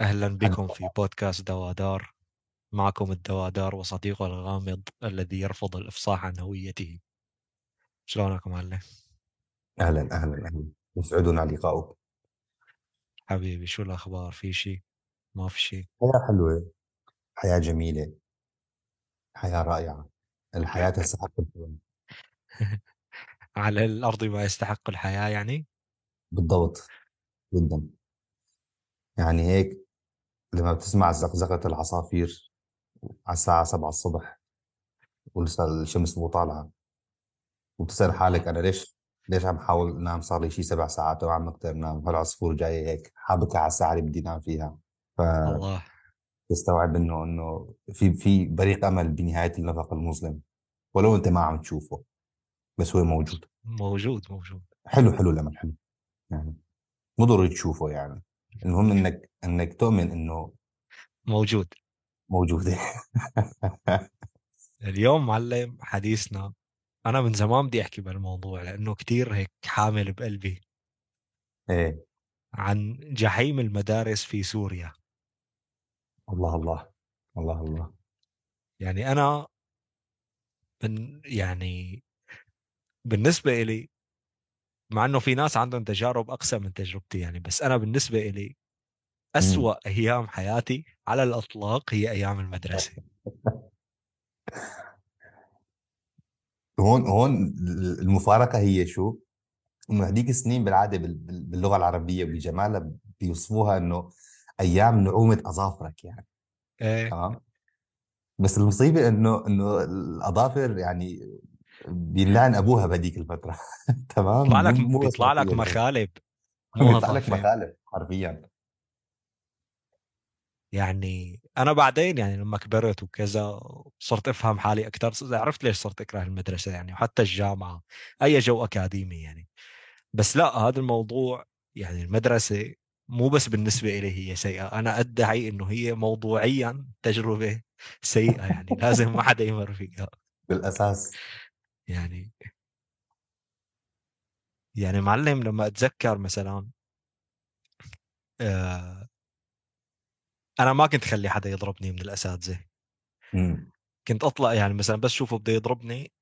أهلا بكم في بودكاست دوادار. معكم الدوادار وصديقه الغامض الذي يرفض الإفصاح عن هويته. شلونك معلم؟ أهلا أهلا أهلا. يسعدنا لقاؤك. حبيبي شو الأخبار؟ في شي؟ ما في شي. حياة حلوة. حياة جميلة. حياة رائعة. الحياة تستحق على الأرض ما يستحق الحياة يعني؟ بالضبط. جدا. يعني هيك لما بتسمع زقزقة العصافير على الساعة 7 الصبح ولسه الشمس مو طالعة وبتسأل حالك أنا ليش ليش عم حاول انام صار لي شي سبع ساعات وعم بقدر انام هالعصفور جاي هيك حابكها على الساعة اللي بدي انام فيها. الله. فتستوعب إنه إنه في في بريق أمل بنهاية النفق المظلم ولو أنت ما عم تشوفه بس هو موجود. موجود موجود. حلو حلو الأمل حلو. يعني مو ضروري تشوفه يعني. المهم إنك إنك تؤمن إنه موجود. موجوده اليوم معلم حديثنا أنا من زمان بدي أحكي بالموضوع لأنه كتير هيك حامل بقلبي. إيه. عن جحيم المدارس في سوريا. الله الله الله الله. يعني أنا من يعني بالنسبة إلي مع إنه في ناس عندهم تجارب أقسى من تجربتي يعني بس أنا بالنسبة لي مم. أسوأ أيام حياتي على الإطلاق هي أيام المدرسة هون هون المفارقة هي شو؟ إنه هذيك السنين بالعادة بال- بال- باللغة العربية بجمالها بيوصفوها إنه أيام نعومة أظافرك يعني إيه تمام بس المصيبة إنه إنه الأظافر يعني بينلعن أبوها بهذيك الفترة. تمام؟ بيطلع لك بيطلع لك مخالب. بيطلع لك مخالف حرفيا. يعني أنا بعدين يعني لما كبرت وكذا صرت أفهم حالي أكثر عرفت ليش صرت أكره المدرسة يعني وحتى الجامعة. أي جو أكاديمي يعني. بس لا هذا الموضوع يعني المدرسة مو بس بالنسبة لي هي سيئة. أنا أدعي إنه هي موضوعيا تجربة سيئة يعني لازم ما حدا يمر فيها. بالأساس. يعني يعني معلم لما أتذكر مثلا آه أنا ما كنت أخلي حدا يضربني من الأساتذة. كنت أطلع يعني مثلا بس شوفه بده يضربني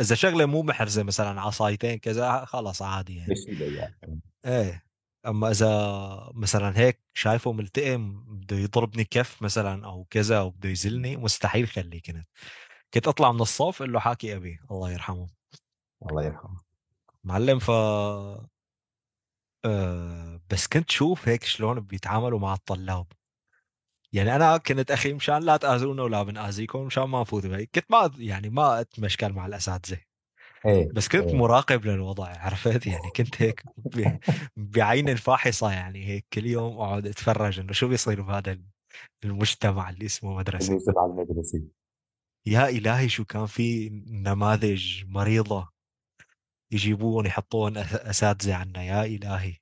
إذا شغلة مو محرزة مثلا عصايتين كذا خلاص عادي يعني. إيه أما إذا مثلا هيك شايفه ملتئم بده يضربني كف مثلا أو كذا أو بده يزلني مستحيل خليه كنت. كنت أطلع من الصف أقول له حاكي أبي الله يرحمه. الله يرحمه. معلم ف آه بس كنت شوف هيك شلون بيتعاملوا مع الطلاب. يعني أنا كنت أخي مشان لا تاذونا ولا بناذيكم مشان ما نفوت بهي كنت ما يعني ما اتمشكل مع الأساتذة. إيه بس كنت إيه. مراقب للوضع عرفت؟ يعني كنت هيك بعين فاحصه يعني هيك كل يوم أقعد أتفرج إنه شو بيصير بهذا المجتمع اللي اسمه مدرسة. بالنسبة على المدرسة. يا إلهي شو كان في نماذج مريضة يجيبون يحطون أس- أساتذة عنا يا إلهي.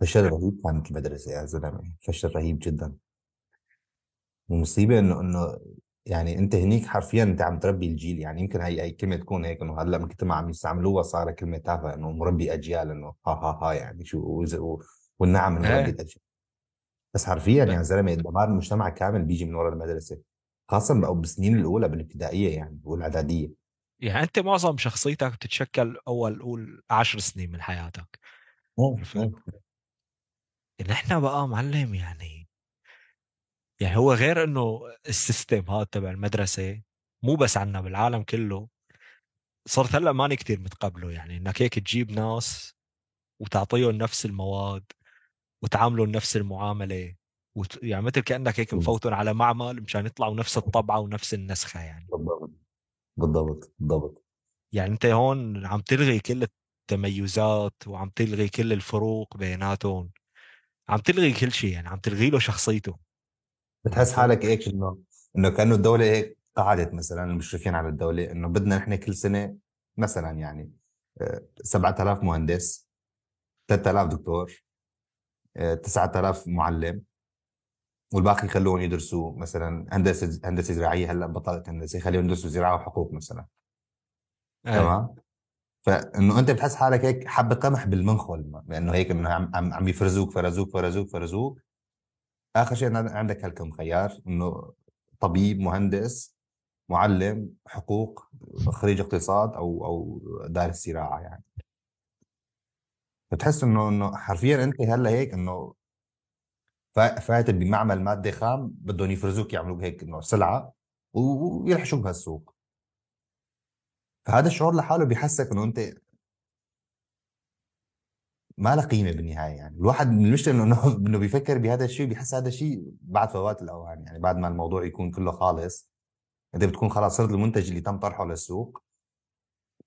فشل رهيب كانت المدرسة يا زلمة. فشل رهيب جدا. والمصيبه إنه إنه يعني أنت هنيك حرفيا أنت عم تربي الجيل. يعني يمكن هي هي كلمة تكون هيك إنه هلأ ما عم يستعملوها صار كلمة تافهة إنه مربي أجيال إنه ها ها ها يعني شو والنعم من مربي إيه الأجيال. بس حرفيا يا زلمة دمار المجتمع كامل بيجي من ورا المدرسة. خاصة بقى بالسنين الأولى بالابتدائية يعني والإعدادية. يعني أنت معظم شخصيتك بتتشكل أول قول عشر سنين من حياتك. نحن بقى معلم يعني يعني هو غير إنه السيستم هذا تبع المدرسة مو بس عنا بالعالم كله صرت هلأ ماني كثير متقبله يعني إنك هيك تجيب ناس وتعطيهم نفس المواد وتعاملهم نفس المعاملة. وت... يعني مثل كأنك هيك مفوتهم على معمل مشان يطلعوا نفس الطبعة ونفس النسخة يعني. بالضبط بالضبط بالضبط. يعني أنت هون عم تلغي كل التميزات وعم تلغي كل الفروق بيناتهم. عم تلغي كل شيء يعني عم تلغي له شخصيته. بتحس حالك هيك إنه إنه كأنه الدولة هيك قعدت مثلا المشرفين على الدولة إنه بدنا نحن كل سنة مثلا يعني آه، 7000 مهندس 3000 دكتور آه، 9000 معلم. والباقي خلوهم يدرسوا مثلا هندسة هندسة زراعية هلأ بطلت هندسة خليهم يدرسوا زراعة وحقوق مثلا. إيه تمام؟ فإنه أنت بتحس حالك هيك حبه قمح بالمنخل لأنه هيك إنه عم عم عم يفرزوك فرزوك فرزوك فرزوك. آخر شيء عندك هالكم خيار إنه طبيب مهندس معلم حقوق خريج اقتصاد أو أو دارس زراعة يعني. بتحس إنه إنه حرفيا أنت هلأ هيك إنه فا- فاتت بمعمل ماده خام بدهم يفرزوك يعملوا هيك إنه سلعة و- ويرحشوك بهالسوق فهذا الشعور لحاله بيحسك إنه أنت ما له قيمة بالنهاية يعني الواحد من المشكلة إنه إنه بيفكر بهذا الشيء بيحس هذا الشيء بعد فوات الاوان يعني بعد ما الموضوع يكون كله خالص أنت بتكون خلاص صرت المنتج اللي تم طرحه للسوق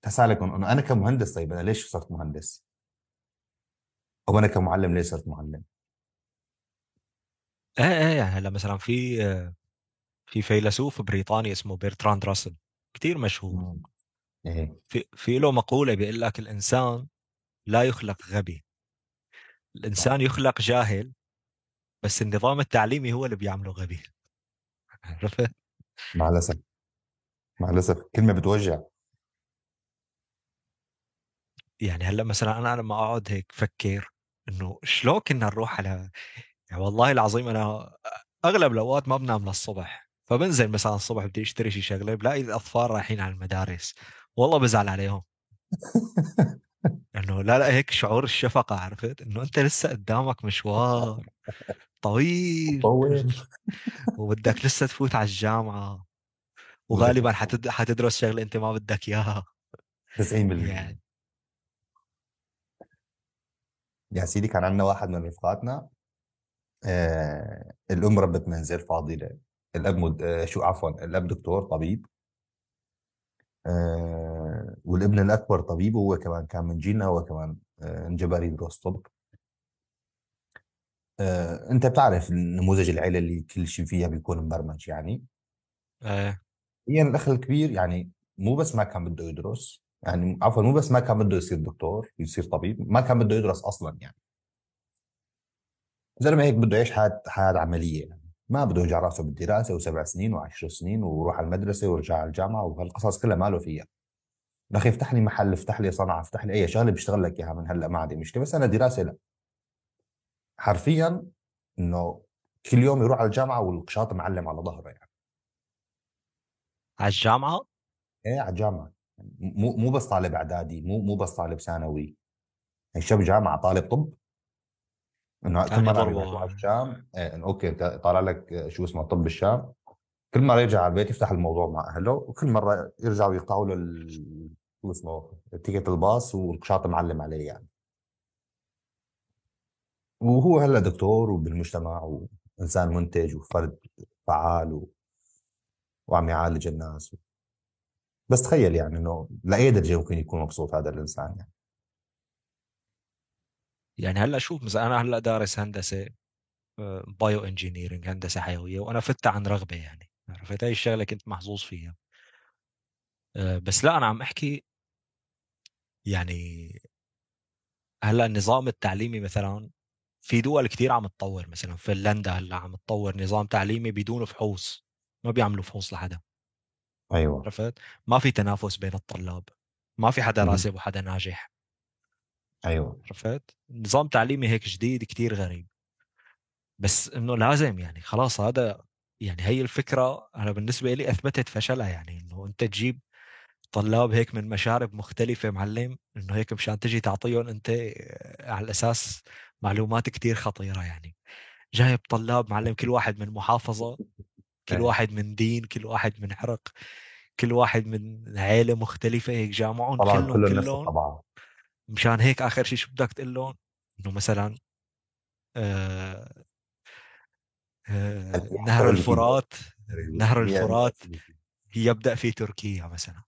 تسألك إنه أنا كمهندس طيب أنا ليش صرت مهندس؟ أو أنا كمعلم ليش صرت معلم؟ إيه إيه يعني هلأ مثلا في في فيلسوف بريطاني اسمه بيرتراند راسل كتير مشهور. إيه. في في له مقولة بيقول لك الإنسان لا يخلق غبي. صح. الإنسان يخلق جاهل بس النظام التعليمي هو اللي بيعمله غبي. عرفت؟ مع الأسف. مع الأسف. كلمة بتوجع. يعني هلأ مثلا أنا لما أقعد هيك فكر إنه شلون كنا نروح على يعني والله العظيم أنا أغلب الأوقات ما بنام للصبح فبنزل مثلا الصبح بدي أشتري شي شغلة بلاقي الأطفال رايحين على المدارس والله بزعل عليهم. إنه لا لا هيك شعور الشفقة عرفت؟ إنه أنت لسه قدامك مشوار طويل. طول وبدك لسه تفوت على الجامعة. بدك وغالبا حتد... حتدرس شغلة أنت ما بدك إياها. 90% يعني. يا سيدي كان عندنا واحد من رفقاتنا الام ربة منزل فاضلة. الأب مد... آه شو عفوا الأب دكتور طبيب. آه والابن الأكبر طبيب وهو كمان كان من جيلنا هو كمان آه انجبر يدرس طب آه أنت بتعرف نموذج العيلة اللي كل شيء فيها بيكون مبرمج يعني؟ إيه. هي الأخ الكبير يعني مو بس ما كان بده يدرس يعني عفوا مو بس ما كان بده يصير دكتور يصير طبيب ما كان بده يدرس أصلا يعني. زلمة هيك بده يعيش حياة حياة عملية يعني. ما بده يوجع رأسه بالدراسة وسبع سنين وعشر سنين ويروح على المدرسة ويرجع على الجامعة وهالقصص كلها ماله فيها. أخي افتح لي محل افتح لي صنعة افتح لي أي شغلة بيشتغل لك إياها من هلأ ما عندي مشكلة بس أنا دراسة لا. حرفيا إنه كل يوم يروح على الجامعة والقشاط معلم على ظهره يعني. على الجامعة؟ إيه على الجامعة. مو مو بس طالب إعدادي مو مو بس طالب ثانوي. الشاب جامعة طالب طب. إنه كل كان مرة يضربوا على الشام إيه إنه okay إنت طالع لك شو اسمه طب الشام كل مرة يرجع على البيت يفتح الموضوع مع أهله وكل مرة يرجعوا يقطعوا له ال- شو اسمه ticket الباص والقشاط معلم عليه يعني. وهو هلأ دكتور وبالمجتمع وإنسان منتج وفرد فعال و... وعم يعالج الناس بس تخيل يعني إنه لأي درجة ممكن يكون مبسوط هذا الإنسان يعني. يعني هلأ شوف مثلا أنا هلأ دارس هندسة bioengineering هندسة حيوية وأنا فتت عن رغبة يعني. عرفت؟ هاي الشغلة كنت محظوظ فيها. آه، بس لأ أنا عم أحكي يعني هلأ النظام التعليمي مثلا في دول كتير عم تطور مثلا فنلندا هلأ عم تطور نظام تعليمي بدون فحوص ما بيعملوا فحوص لحدا. أيوه. عرفت؟ ما في تنافس بين الطلاب ما في حدا. راسب وحدا ناجح. أيوه. عرفت؟ نظام تعليمي هيك جديد كتير غريب. بس إنه لازم يعني خلاص هذا يعني هي الفكرة أنا بالنسبة لي أثبتت فشلها يعني إنه أنت تجيب طلاب هيك من مشارب مختلفة معلم إنه هيك مشان تجي تعطيهم أنت على الأساس معلومات كتير خطيرة يعني. جايب طلاب معلم كل واحد من محافظة كل إيه. واحد من دين كل واحد من عرق كل واحد من عيلة مختلفة هيك جامعهم كلهم كلهم مشان هيك آخر شيء شو بدك تقول لهم؟ إنه مثلا آه آه نهر الفرات نهر 100% الفرات يبدأ في تركيا مثلا.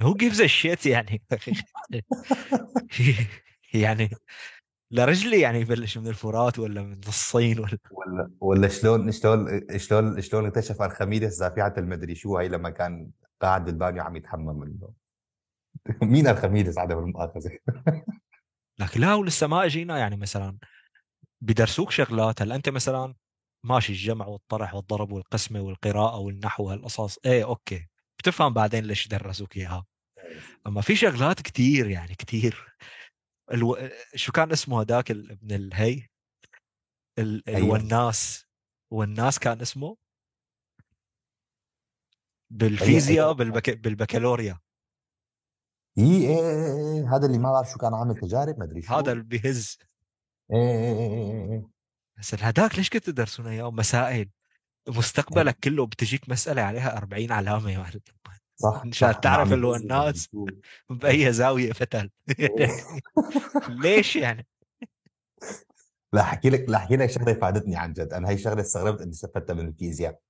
هو gives a shit يعني؟ يعني لرجلي يعني يبلش من الفرات ولا من الصين ولا؟ ولا ولا شلون شلون شلون شلون اكتشف أرخميدس دافعة المدري شو هي لما كان قاعد بالبانيو عم يتحمم منه؟ مين ارخميدس عدم المؤاخذه لكن لا ولسه ما إجينا يعني مثلا بدرسوك شغلات هلا أنت مثلا ماشي الجمع والطرح والضرب والقسمة والقراءة والنحو هالقصص إيه okay. بتفهم بعدين ليش درسوك إياها. أما في شغلات كتير يعني كتير. ألو... شو كان اسمه هذاك ابن الهي؟ ال... أيوه. الوناس. والناس كان اسمه؟ أيوه بالفيزياء أيوه بالبك... بالبكالوريا. إيه إيه إيه إيه. هذا اللي ما بعرف شو كان عامل تجارب ما أدري هذا شو اللي بيهز. إيه إيه إيه إيه إيه. بس هذاك ليش كنت تدرسون أياه؟ مسائل. مستقبلك كله بتجيك مسألة عليها 40 علامة يا معلم صح مشان انه تعرف عم اللي هو يهز وعم الناس يشوف بأي زاوية فتل إيه. ليش يعني؟ لا أحكي لك لا أحكي لك شغلة فادتني عن جد. أنا هي شغلة استغربت إني استفدتها من الفيزياء.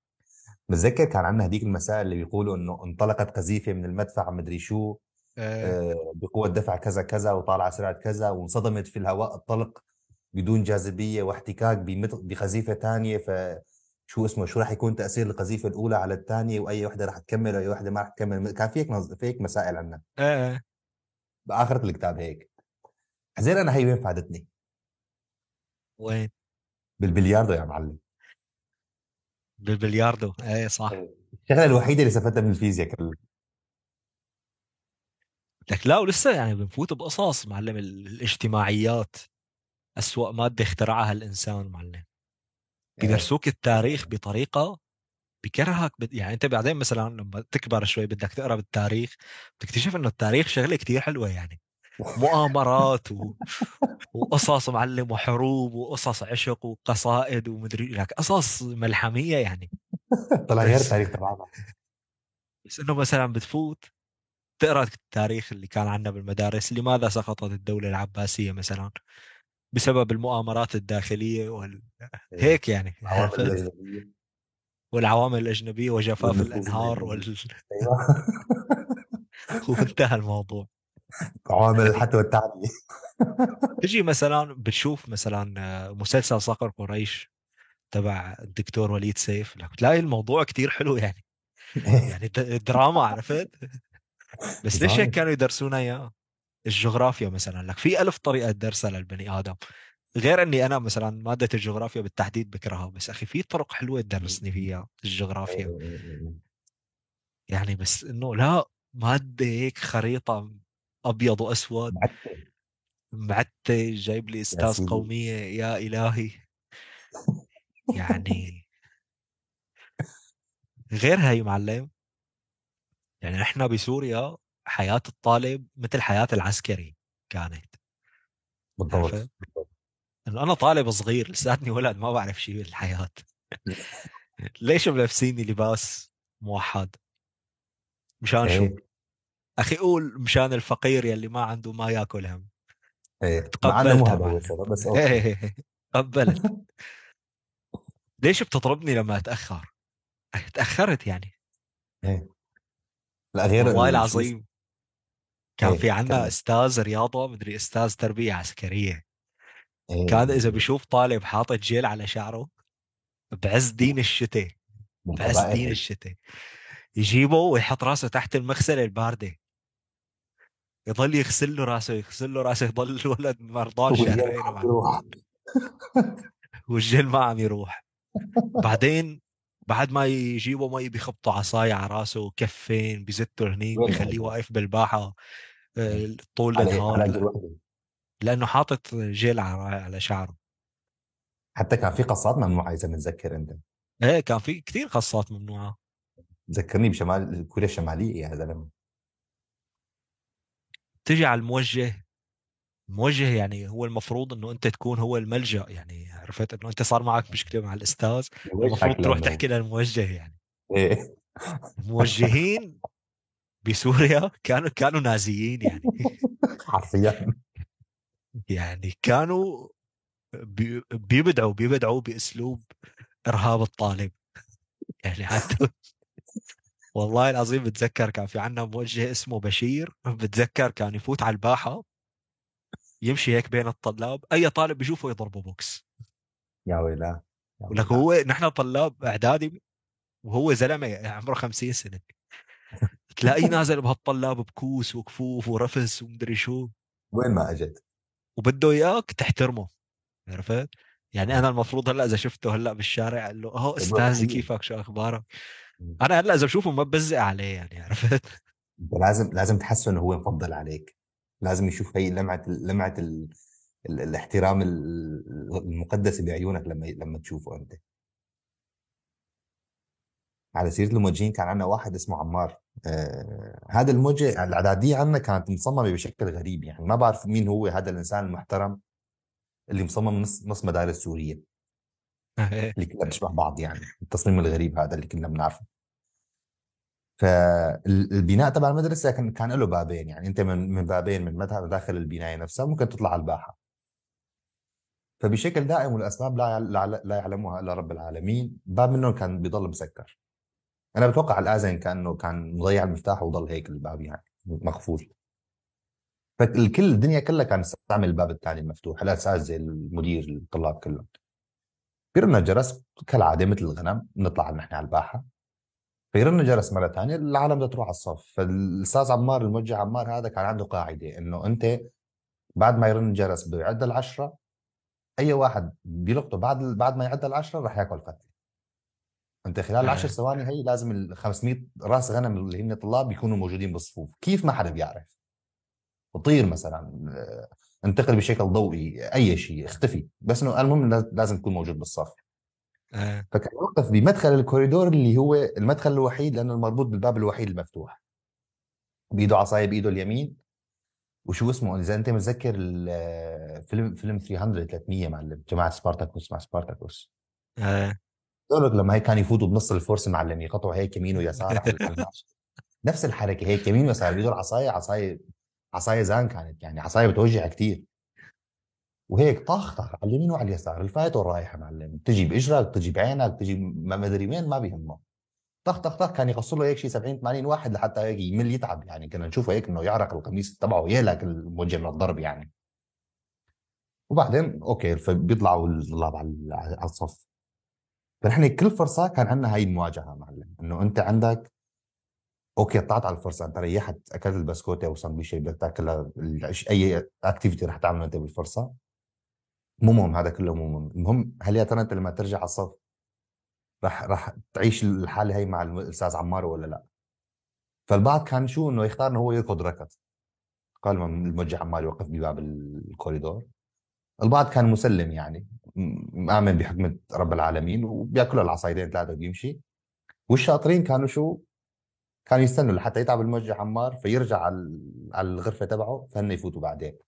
بتذكر كان عندنا هديك المسائل اللي بيقولوا إنه انطلقت قذيفة من المدفع مدري شو. آه. آه، بقوة دفع كذا كذا وطالعة سرعة كذا وانصدمت في الهواء الطلق بدون جاذبية واحتكاك بقذيفه ثانية ف شو اسمه شو راح يكون تأثير القذيفه الأولى على الثانية وأي وحدة راح تكمل وأي وحدة ما راح تكمل. كان في هيك في هيك مسائل عندنا. آه بآخرة الكتاب هيك. حزين أنا هي وين فادتني؟ وين؟ بالبلياردو يا معلم. بالبلياردو. إيه صح. الشغلة الوحيدة اللي استفدتها من الفيزياء كلها. لك لا ولسه يعني بنفوت بقصص معلم ال- الاجتماعيات. أسوأ مادة اخترعها الإنسان معلم. إيه. بيدرسوك التاريخ بطريقة بكرهك بت... يعني أنت بعدين مثلا لما تكبر شوي بدك تقرأ بالتاريخ بتكتشف إنه التاريخ شغلة كتير حلوة يعني. مؤامرات و... وقصص معلم وحروب وقصص عشق وقصائد ومدري لك قصص ملحمية يعني. طلع غير التاريخ تبعنا بس إنه مثلا بتفوت تقرأ التاريخ اللي كان عندنا بالمدارس؟ لماذا سقطت الدولة العباسية مثلا؟ بسبب المؤامرات الداخلية وال... إيه. هيك يعني. والعوامل الأجنبية وجفاف الأنهار وال... أيوه. وانتهى الموضوع. عوامل يعني الحتى والتعديه تجي مثلا بتشوف مثلا مسلسل صقر قريش تبع الدكتور وليد سيف لك تلاقي الموضوع كتير حلو يعني. يعني د- دراما عرفت؟ بس ليش هيك كانوا يدرسونا إياه؟ الجغرافيا مثلا. لك في ألف طريقة درسها للبني آدم. غير إني أنا مثلا مادة الجغرافيا بالتحديد بكرهها بس أخي في طرق حلوة تدرسني فيها الجغرافيا. يعني بس إنه لا مادة هيك خريطة أبيض وأسود. معتة جايب لي أستاذ قومية يا إلهي. يعني غير هي معلم يعني إحنا بسوريا حياة الطالب مثل حياة العسكري كانت. بالضبط انه أنا طالب صغير لساتني ولد ما بعرف شيء بالحياة. ليش ملبسيني لباس موحد؟ مشان شو؟ إيه أخي قول مشان الفقير يلي ما عنده ما ياكل هم إيه تقبلتها هذا هو معلم السبب بس أوكي. قبلت ليش بتضربني لما أتأخر؟ تاخرت يعني. إيه. لا غير والله العظيم. كان في إيه عنا كمل أستاذ رياضة مدري أستاذ تربية عسكرية. إيه، كان إذا إيه. بيشوف طالب حاطط جيل على شعره بعز دين الشتاء بعز دين هي الشتاء. يجيبه ويحط راسه تحت المغسلة الباردة. يضل يغسل له راسه يغسل له راسه يضل الولد مرضان شهرين والجل ما عم يروح. بعدين بعد ما يجيبوا مي بيخبطوا عصاية على راسه هنيك وين بيخليه هذا؟ واقف بالباحة إيه. آه، طول على النهار لأنه حاطط جيل على شعره. حتى كان في قصات ممنوعة إذا متذكر أنت. إيه كان في كثير قصات ممنوعة. ذكرني بشمال كوريا الشماليه يا زلمه تجي على الموجه الموجه يعني هو المفروض إنه أنت تكون هو الملجأ يعني عرفت؟ إنه أنت صار معك مشكلة مع الأستاذ المفروض تروح تحكي للموجه يعني. إيه. الموجهين بسوريا كانوا كانوا نازيين يعني. حرفيا. يعني كانوا بي- بيبدعوا بيبدعوا بأسلوب إرهاب الطالب. يعني حتى والله العظيم بتذكر كان في عنا موجه اسمه بشير بتذكر كان يفوت على الباحة يمشي هيك بين الطلاب أي طالب بيشوفه يضربه بوكس. يا ويلا يا ولك هو نحن طلاب إعدادي وهو زلمة عمره 50 سنة. تلاقيه نازل بهالطلاب بكوس وكفوف ورفس ومدري شو. وين ما أجت. وبده إياك تحترمه عرفت؟ يعني أنا المفروض هلأ إذا شفته هلأ بالشارع أقول له أهو أستاذي أكيد كيفك؟ شو أخبارك؟ أنا هلأ إذا بشوفه ما ببزق عليه يعني عرفت؟ لازم لازم تحسه إنه هو مفضل عليك. لازم يشوف هي لمعة لمعة الاحترام ال- المقدس بعيونك لما لما تشوفه أنت. على سيرة الموجهين كان عندنا واحد اسمه عمار. آه هذا الموجه الاعداديه عندنا كانت مصممة بشكل غريب يعني. ما بعرف مين هو هذا الإنسان المحترم اللي مصمم نص نص مدارس سوريا اللي كلها بتشبه بعض يعني. التصميم الغريب هذا اللي كنا بنعرفه. فالبناء تبع المدرسة كان كان له بابين يعني. أنت من من بابين من مدخل داخل البناية نفسها ممكن تطلع على الباحة. فبشكل دائم والأسباب لا لا يعلمها إلا رب العالمين. باب منهم كان بيضل مسكر. أنا بتوقع الآذن كأنه كان مضيع المفتاح وضل هيك الباب يعني مقفول. فالكل الدنيا كلها كانت تستعمل الباب الثاني المفتوح الاساتذه المدير الطلاب كلهم بيرن الجرس كالعادة مثل الغنم نطلع نحن على الباحة. فيرن الجرس مرة ثانية العالم بدها تروح على الصف. فالأستاذ عمار الموجه عمار هذا كان عنده قاعدة إنه أنت بعد ما يرن الجرس بده يعد العشرة أي واحد بيلقطه بعد بعد ما يعد العشرة رح ياكل فتله أنت خلال العشر ثواني هي لازم ال 500 رأس غنم اللي هن طلاب يكونوا موجودين بالصفوف. كيف ما حدا بيعرف؟ طير مثلا انتقل بشكل ضوئي أي شيء اختفي. بس إنه المهم لازم تكون موجود بالصف. آه. فكان يوقف بمدخل الكوريدور اللي هو المدخل الوحيد لأنه المربوط بالباب الوحيد المفتوح. بإيده عصاية بإيده اليمين. وشو اسمه إذا أنت متذكر الفيلم فيلم 300 300 معلم جماعة سبارتاكوس مع سبارتاكوس. لك لما هيك كانوا يفوتوا بنص الفرصه معلم يقطعوا هيك يمين ويسار نفس الحركة هيك يمين ويسار بيدوا العصايه عصاية عصاية زان كانت يعني عصاية بتوجع كثير وهيك طخ طخ على اليمين وعلى اليسار الفايت والرايح يا معلم. تجي بإجرك تجي بعينك تجي ما أدري وين ما بيهمه طخ طخ طخ كان يقص له هيك شيء 70 80 واحد لحتى هيك يمل يتعب يعني. كنا نشوفه هيك إنه يعرق القميص تبعه يهلك الموجه من الضرب يعني. وبعدين okay فبيطلعوا الطلاب على الصف. فنحن كل فرصة كان عندنا هاي المواجهة معلم. إنه أنت عندك okay قطعت على الفرصة أنت ريحت أكلت البسكوتة أو بدك تاكلها أي activity رح تعمله أنت بالفرصة. مو مهم هذا كله مو مهم. المهم هل يا ترى أنت لما ترجع على الصف رح رح تعيش الحالة هي مع الأستاذ عمار ولا لا؟ فالبعض كان شو إنه يختار إنه هو يركض ركض. قال الموجه عمار يوقف بباب الكوريدور. البعض كان مسلم يعني مآمن بحكمة رب العالمين وبياكلوا العصايدين ثلاثة وبيمشي. والشاطرين كانوا شو؟ كانوا يستنوا لحتى يتعب الموجه عمار فيرجع على الغرفة تبعه فهن يفوتوا بعدين.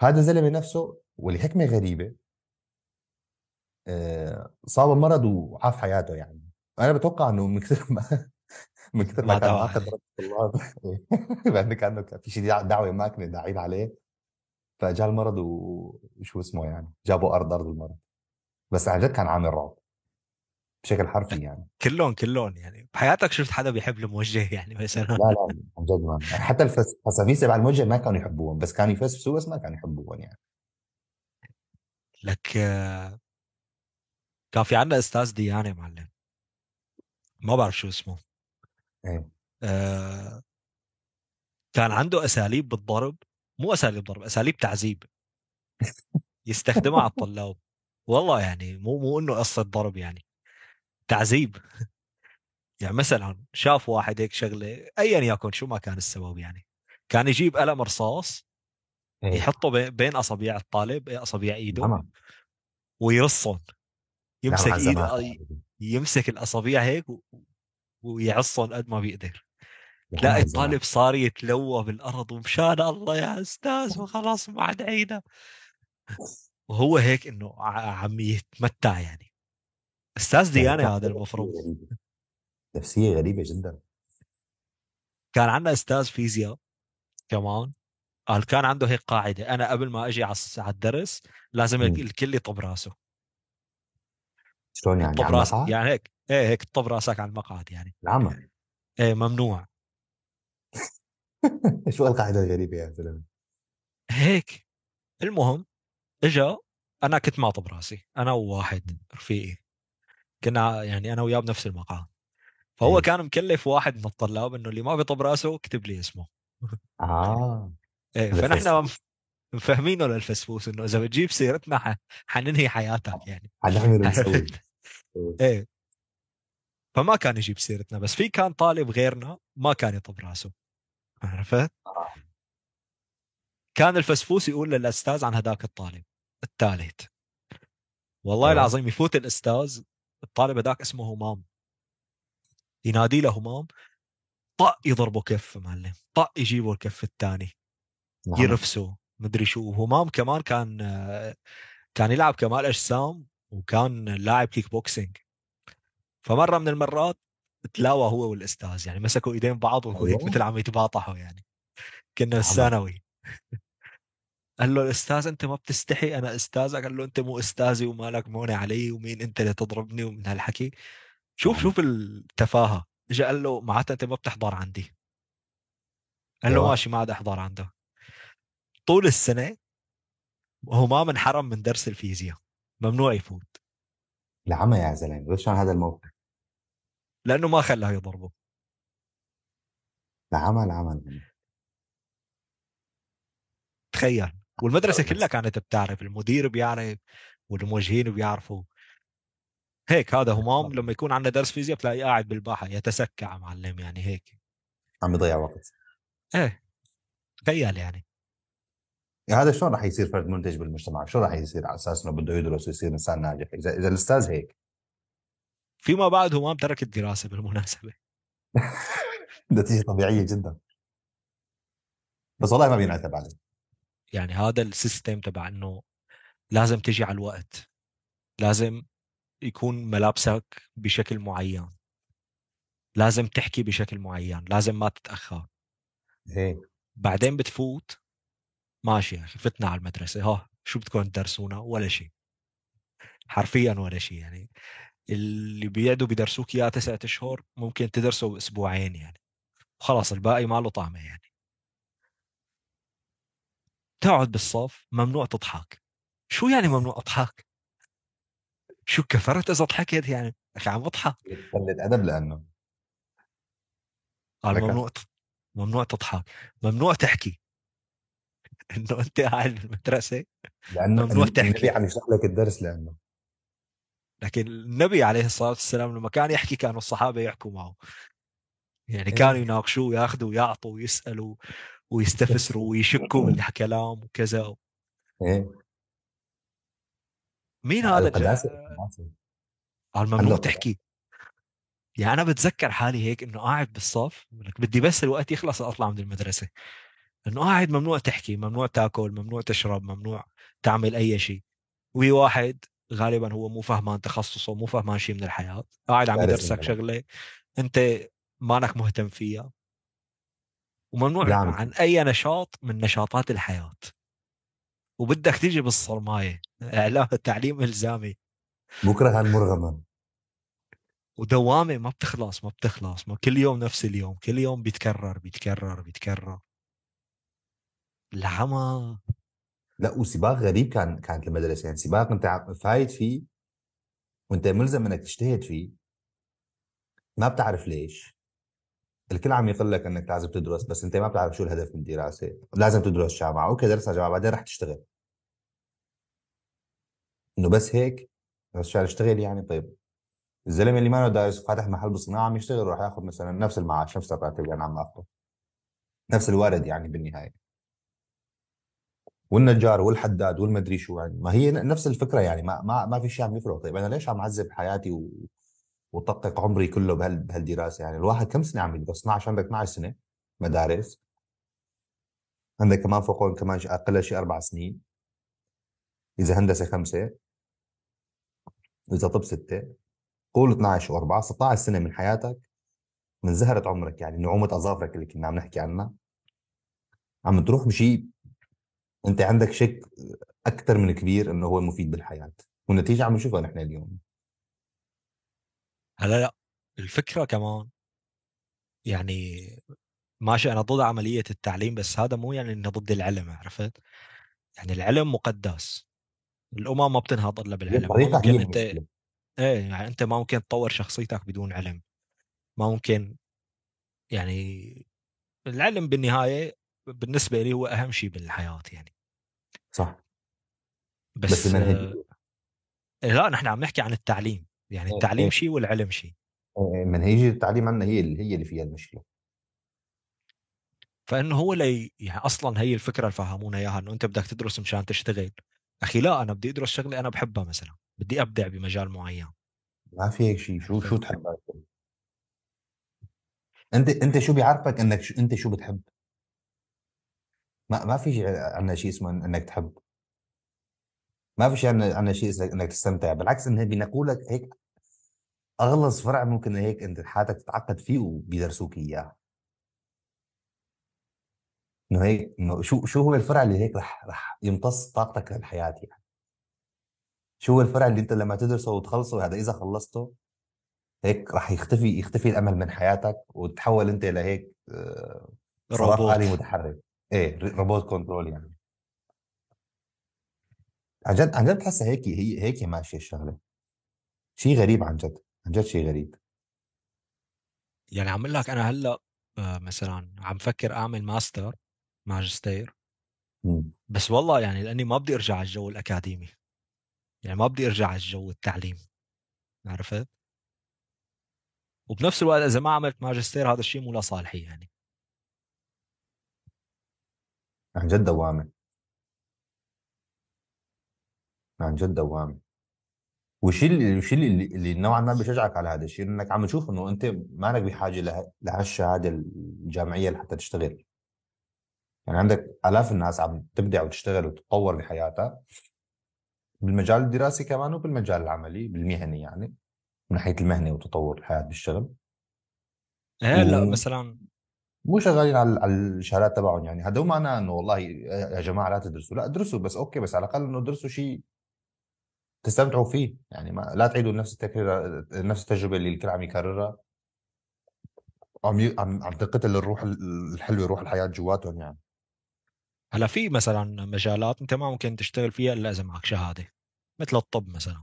هذا الزلمة نفسه ولحكمة غريبة صاب مرض وعاف حياته يعني. أنا بتوقع إنه من كثر ما من كثر ما كان رب الطلاب. لأنه كأنه في شيء دعوة ما كنا داعين عليه. فجاء المرض وشو اسمه يعني جابوا ارض أرض المرض. بس عن جد كان عامل رعب. بشكل حرفي يعني. كلهم كلهم يعني. بحياتك شفت حدا بيحب الموجه يعني مثلا؟ لا لا عن جد ما يعني حتى الفسافيس تبع الموجه ما كانوا يحبوهم. بس كانوا يفسفسوا بس ما كانوا يحبوهم يعني. لك آه، كان في عندنا أستاذ ديانه معلم. ما بعرف شو اسمه. إيه. آه كان عنده أساليب بالضرب. مو أساليب ضرب أساليب تعذيب. يستخدمها على الطلاب. والله يعني مو مو إنه قصة ضرب يعني. تعذيب. يعني مثلا شاف واحد هيك شغلة ايا يكن شو ما كان السبب يعني. كان يجيب قلم رصاص إيه؟ يحطه بين اصابع الطالب اصابع إيده. ويرصهم يمسك إيده يمسك الاصابع هيك ويعصهم قد ما بيقدر. تلاقي الطالب صار يتلوى بالأرض ومشان الله يا أستاذ وخلاص ما عاد عيده وهو هيك إنه عم يتمتع يعني. أستاذ ديانة هذا المفروض. نفسيه غريبة جدا. كان عندنا أستاذ فيزياء كمان. قال كان عنده هيك قاعدة أنا قبل ما أجي على الدرس لازم. الكل يطب راسه. شلون يعني طب راسك يعني هيك إيه هيك طب راسك على المقعد يعني. العمى إيه ممنوع. شو القاعدة الغريبة يا زلمة؟ هيك. المهم إجا أنا كنت معطب راسي أنا وواحد رفيقي. كنا يعني أنا وياه بنفس المقام فهو إيه. كان مكلف واحد من الطلاب إنه اللي ما بيطب راسه اكتب لي اسمه. آه. إيه فنحن مفهمينه للفسفوس إنه إذا بتجيب سيرتنا حننهي حياتك يعني. حنعمل إيه. فما كان يجيب سيرتنا بس في كان طالب غيرنا ما كان يطب راسه. عرفت؟ كان الفسفوس يقول للأستاذ عن هذاك الطالب الثالث والله أيوه العظيم يفوت الأستاذ الطالب هذاك اسمه همام. ينادي له همام طق يضربه كف معلم طق يجيبه الكف الثاني. يرفسه. مدري شو وهمام كمان كان كان يلعب كمال أجسام وكان لاعب كيك بوكسينج فمرة من المرات تلاوى هو والأستاذ يعني مسكوا إيدين بعض وهو هيك أيوه مثل عم يتباطحوا يعني. كنا بالثانوي قال له الأستاذ أنت ما بتستحي أنا أستاذك. قال له أنت مو أستاذي ومالك مونة علي ومين أنت اللي تضربني ومن هالحكي. شوف نعم. شوف التفاهة. اجى قال له معناتها أنت ما بتحضر عندي. قال له أيوه. ماشي ما عاد أحضر عنده. طول السنة وهو ما منحرم من درس الفيزياء ممنوع يفوت. العمى يا زلمة ليش عن هذا الموقف. لأنه ما خلاه يضربه. العمى العمى العمى. تخيل. والمدرسة كلها كانت بتعرف المدير بيعرف والموجهين بيعرفوا. هيك هذا همام لما يكون عندنا درس فيزياء بتلاقيه قاعد بالباحه يتسكع معلم يعني هيك. عم يضيع وقت. إيه. تخيل يعني. هذا شلون راح يصير فرد منتج بالمجتمع؟ شو راح يصير على أساس إنه بده يدرس ويصير إنسان ناجح؟ اذا إذا الأستاذ هيك. فيما بعد همام ترك الدراسة بالمناسبة. نتيجة طبيعية جدا. بس والله ما بينعتب عليه يعني هذا السيستم تبع إنه لازم تجي على الوقت. لازم يكون ملابسك بشكل معين. لازم تحكي بشكل معين. لازم ما تتأخر. إيه. بعدين بتفوت. ماشي يا أخي فتنا على المدرسة. ها شو بدكم تدرسونا؟ ولا شيء. حرفيا ولا شيء يعني. اللي بيقعدوا بيدرسوك اياه تسعة أشهر ممكن تدرسه باسبوعين يعني. وخلاص الباقي ما له طعمه يعني. تقعد بالصف ممنوع تضحك. شو يعني ممنوع أضحك؟ شو كفرت إذا ضحكت يعني؟ أخي عم بضحك قلة أدب لأنه. قال ممنوع ممنوع تضحك. ممنوع تحكي. انه أنت قاعد بالمدرسة لأنه ممنوع النبي تحكي. عم يشرح لك الدرس لأنه. لكن النبي عليه الصلاة والسلام لما كان يحكي كانوا الصحابة يحكوا معه. يعني كانوا إيه يناقشوه ياخذوا ويعطوا ويسألوا ويستفسروا ويشكوا بالكلام وكذا. إيه. مين هذا؟ القداسة قال عنده ممنوع تحكي. يعني أنا بتذكر حالي هيك إنه قاعد بالصف بدي بس الوقت يخلص أطلع من المدرسة. إنه قاعد ممنوع تحكي ممنوع تأكل ممنوع تشرب ممنوع تعمل أي شيء. وهي واحد غالبا هو مو فهمان تخصصه مو فهمان شيء من الحياة. قاعد عم يدرسك شغلة أنت مانك مهتم فيها. وممنوع عم عن. أي نشاط من نشاطات الحياة. وبدك تيجي بالصرماية. إعلام التعليم إلزامي. بكرة هالمرغمة. ودوامة ما بتخلص ما بتخلص. ما كل يوم نفس اليوم كل يوم بيتكرر بيتكرر بيتكرر. العمى. لا وسباق غريب كان كانت المدرسة. يعني سباق أنت فايت فيه وأنت ملزم إنك تجتهد فيه. ما بتعرف ليش. الكل عم يقول لك إنك لازم تدرس بس أنت ما بتعرف شو الهدف من الدراسة. لازم تدرس جامعة. okay درسها جامعة بعدين رح تشتغل. إنه بس هيك بس عشان اشتغل يعني؟ طيب. الزلمة اللي ما له دارس فاتح محل بالصناعه عم يشتغل وراح ياخذ مثلا نفس المعاش نفس الراتب اللي أنا عم اخذه نفس الوارد يعني بالنهاية. والنجار والحداد والمدري شو يعني. ما هي نفس الفكرة يعني ما ما ما في شيء عم يفرق. طيب أنا ليش عم اعذب حياتي و... وطقق عمري كله بهال... بهالدراسة يعني؟ الواحد كم سنة عم يدرس؟ 12 عندك 12 سنة مدارس. عندك كمان فوقهم كمان أقل شيء أربع سنين. إذا هندسة خمسه إذا طب ستة. قول 12 و4 16 سنة من حياتك من زهرة عمرك يعني نعومه أظافرك اللي كنا عم نحكي عنها. عم تروح بشيء انت عندك شك أكثر من كبير انه هو مفيد بالحياة والنتيجة عم نشوفها نحن اليوم. هلا لا الفكرة كمان يعني ماشي أنا ضد عملية التعليم بس هذا مو يعني إنه ضد العلم عرفت؟ يعني العلم مقدس. الأمم ما بتنهض إلا بالعلم ممكن أنت إيه يعني أنت ما ممكن تطور شخصيتك بدون علم. ما ممكن يعني العلم بالنهاية بالنسبة لي هو أهم شيء بالحياة يعني. صح. بس, بس آه لا نحن عم نحكي عن التعليم. يعني إيه التعليم إيه. شيء والعلم شيء. إيه، منهجيه التعليم عندنا هي اللي هي اللي فيها المشكلة. فإنه هو لي يعني أصلا هي الفكرة اللي فهمونا إياها إنه أنت بدك تدرس مشان تشتغل. أخي لا أنا بدي أدرس شغلة أنا بحبها مثلا. بدي أبدع بمجال معين. ما في هيك شيء. شو شو؟ تحب؟ أنت أنت شو بيعرفك إنك شو أنت شو بتحب؟ ما ما في شيء عندنا شيء اسمه إنك تحب. ما في شيء عندنا شيء اسمه إنك تستمتع. بالعكس انه بينقوا لك هيك اغلظ فرع ممكن هيك أنت حياتك تتعقد فيه وبيدرسوك إياه. إنه هيك إنه شو شو هو الفرع اللي هيك رح رح يمتص طاقتك للحياة يعني؟ شو هو الفرع اللي أنت لما تدرسه وتخلصه هذا إذا خلصته هيك رح يختفي يختفي الأمل من حياتك وتتحول أنت لهيك آه، روبوت. آلي متحرك. إيه روبوت control يعني. عن جد عن جد بحسها هيك هي هيك ماشيه الشغلة. شيء غريب عن جد عن جد شيء غريب. يعني عم أقول لك أنا هلأ آه، مثلا عم فكر أعمل ماستر ماجستير. بس والله يعني لأني ما بدي أرجع على الجو الأكاديمي. يعني ما بدي أرجع على الجو التعليم. عرفت؟ وبنفس الوقت إذا ما عملت ماجستير هذا الشيء مو لصالحي يعني. عن جد دوامة. عن جد دوامة. والشيء اللي الشيء اللي, اللي نوعا ما بيشجعك على هذا الشيء إنك عم تشوف إنه أنت مالك بحاجة له لهالشهادة الجامعية لحتى تشتغل. يعني عندك آلاف الناس عم تبدع وتشتغل وتتطور بحياتها. بالمجال الدراسي كمان وبالمجال العملي بالمهني يعني من ناحية المهنة وتطور الحياة بالشغل. إيه لا ومو مثلا شغالين على على الشهادات تبعهم يعني. هذا مو معناه إنه والله يا جماعة لا تدرسوا. لا ادرسوا بس أوكي بس على الأقل إنه ادرسوا شيء تستمتعوا فيه. يعني ما لا تعيدوا نفس التكرار نفس التجربة اللي الكل عم يكررها. عم ي... عم عم تقتل الروح الحلوة روح الحياة جواتهم يعني. هلا في مثلا مجالات أنت ما ممكن تشتغل فيها إلا إذا معك شهادة مثل الطب مثلا.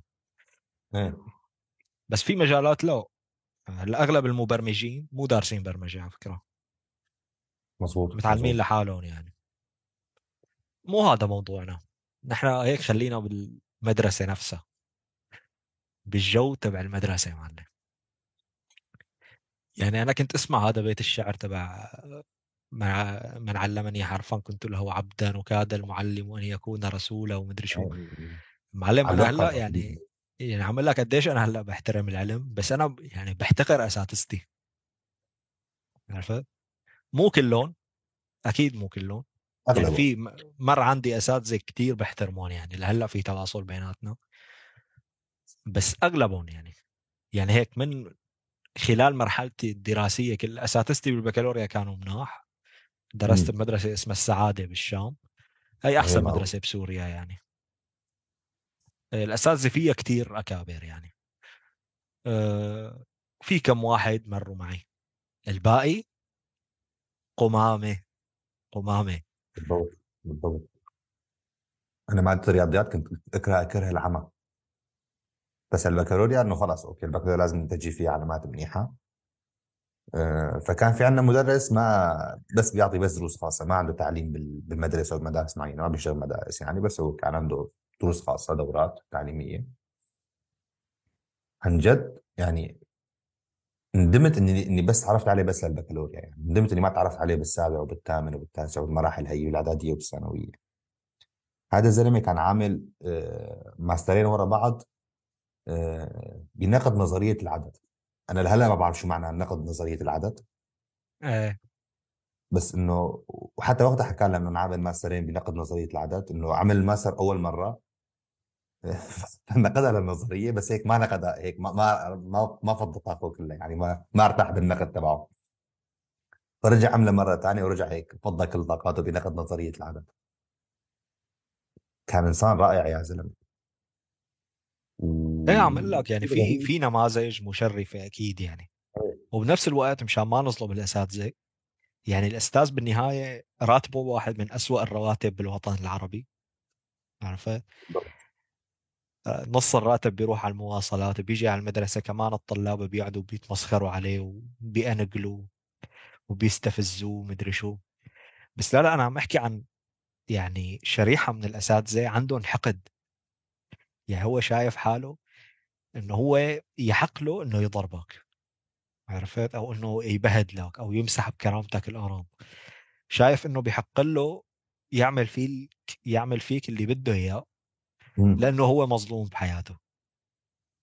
إيه. بس في مجالات لا هلا اغلب المبرمجين مو دارسين برمجة على فكرة. مزبوط متعلمين مزبوط لحالهم يعني. مو هذا موضوعنا. نحن هيك خلينا بالمدرسة نفسها. بالجو تبع المدرسة يا معلم. يعني أنا كنت أسمع هذا بيت الشعر تبع مع من علمني حرفا كنت له عبدا وكاد المعلم أن يكون رسولا ومدري شو. معلم أنا هلأ يعني يعني عم لك قديش أنا هلأ بحترم العلم بس أنا يعني بحتقر أساتذتي. عرفت؟ مو كلهم أكيد مو كلهم يعني في مر عندي أساتذة كتير بحترمهم يعني لهلأ في تواصل بيناتنا. بس أغلبهم يعني يعني هيك من خلال مرحلتي الدراسية كل أساتذتي بالبكالوريا كانوا مناح. درست بمدرسة اسمها السعادة بالشام. هي هي أحسن معروف. مدرسة بسوريا يعني. الأساتذة فيها كتير أكابر يعني. أه، في كم واحد مروا معي. الباقي قمامه. قمامه. بالضبط بالضبط. أنا ماده الرياضيات كنت أكره أكره العمى. بس البكالوريا إنه خلص أوكي البكالوريا لازم تجي فيه علامات منيحة. آه، فكان في عندنا مدرس ما بس بيعطي بس دروس خاصة ما عنده تعليم بال- بالمدرسة أو بمدارس معينة ما بيشتغل مدارس يعني بس هو كان عنده دروس خاصة دورات تعليمية. عن جد يعني ندمت اني إني بس تعرفت عليه بس للبكالوريا يعني. ندمت إني ما تعرفت عليه بالسابع وبالثامن وبالتاسع والمراحل هي والاعداديه والثانوية. هذا الزلمة كان عامل آه، ماسترين ورا بعض آه، بنقد نظرية العدد. أنا لهلأ ما بعرف شو معنى نقد نظرية العدد. إيه. بس إنه وحتى وقتها حكى لنا انه عامل ماسترين بنقد نظرية العدد إنه عمل الماستر أول مرة. نقدها للنظريه بس هيك ما نقدها هيك ما ما ما, ما فض طاقته كلها يعني ما ما ارتاح بالنقد تبعه. فرجع عمله مرة ثانية ورجع هيك فضى كل طاقاته بنقد نظرية العدد كان إنسان رائع يا زلمة. إيه عم أقول لك يعني في في نماذج مشرفة أكيد يعني. وبنفس الوقت مشان ما نظلم الأساتذة يعني الأستاذ بالنهاية راتبه واحد من أسوأ الرواتب بالوطن العربي. عرفت؟ نص الراتب بيروح على المواصلات بيجي على المدرسة كمان الطلاب بيقعدوا بيتمسخروا عليه وبيأنقلوا وبيستفزوه مدري شو. بس لا لا أنا عم أحكي عن يعني شريحة من الأساتذة عندهم حقد. يعني هو شايف حاله إنه هو يحق له إنه يضربك. عرفت؟ أو إنه يبهدلك أو يمسح بكرامتك الارام شايف إنه بيحق له يعمل فيك يعمل فيك اللي بده إياه. لأنه هو مظلوم بحياته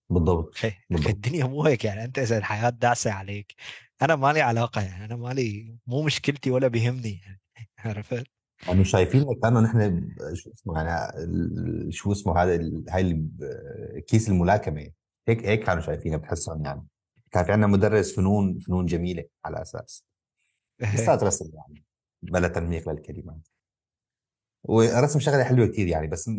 بالضبط بالضبط. الدنيا مو هيك يعني أنت إذا الحياة داعسه عليك. أنا مالي علاقة يعني أنا مالي مو مشكلتي ولا بيهمني يعني عرفت؟ يعني شايفين كانه نحن شو اسمه يعني شو اسمه هذا هاي كيس الملاكمة. هيك هيك كانوا شايفينها بتحسهم يعني. كان في عندنا مدرس فنون فنون جميلة على أساس. لسات رسم يعني بلا تنميق للكلمات. ورسم شغلة حلوة كثير يعني بس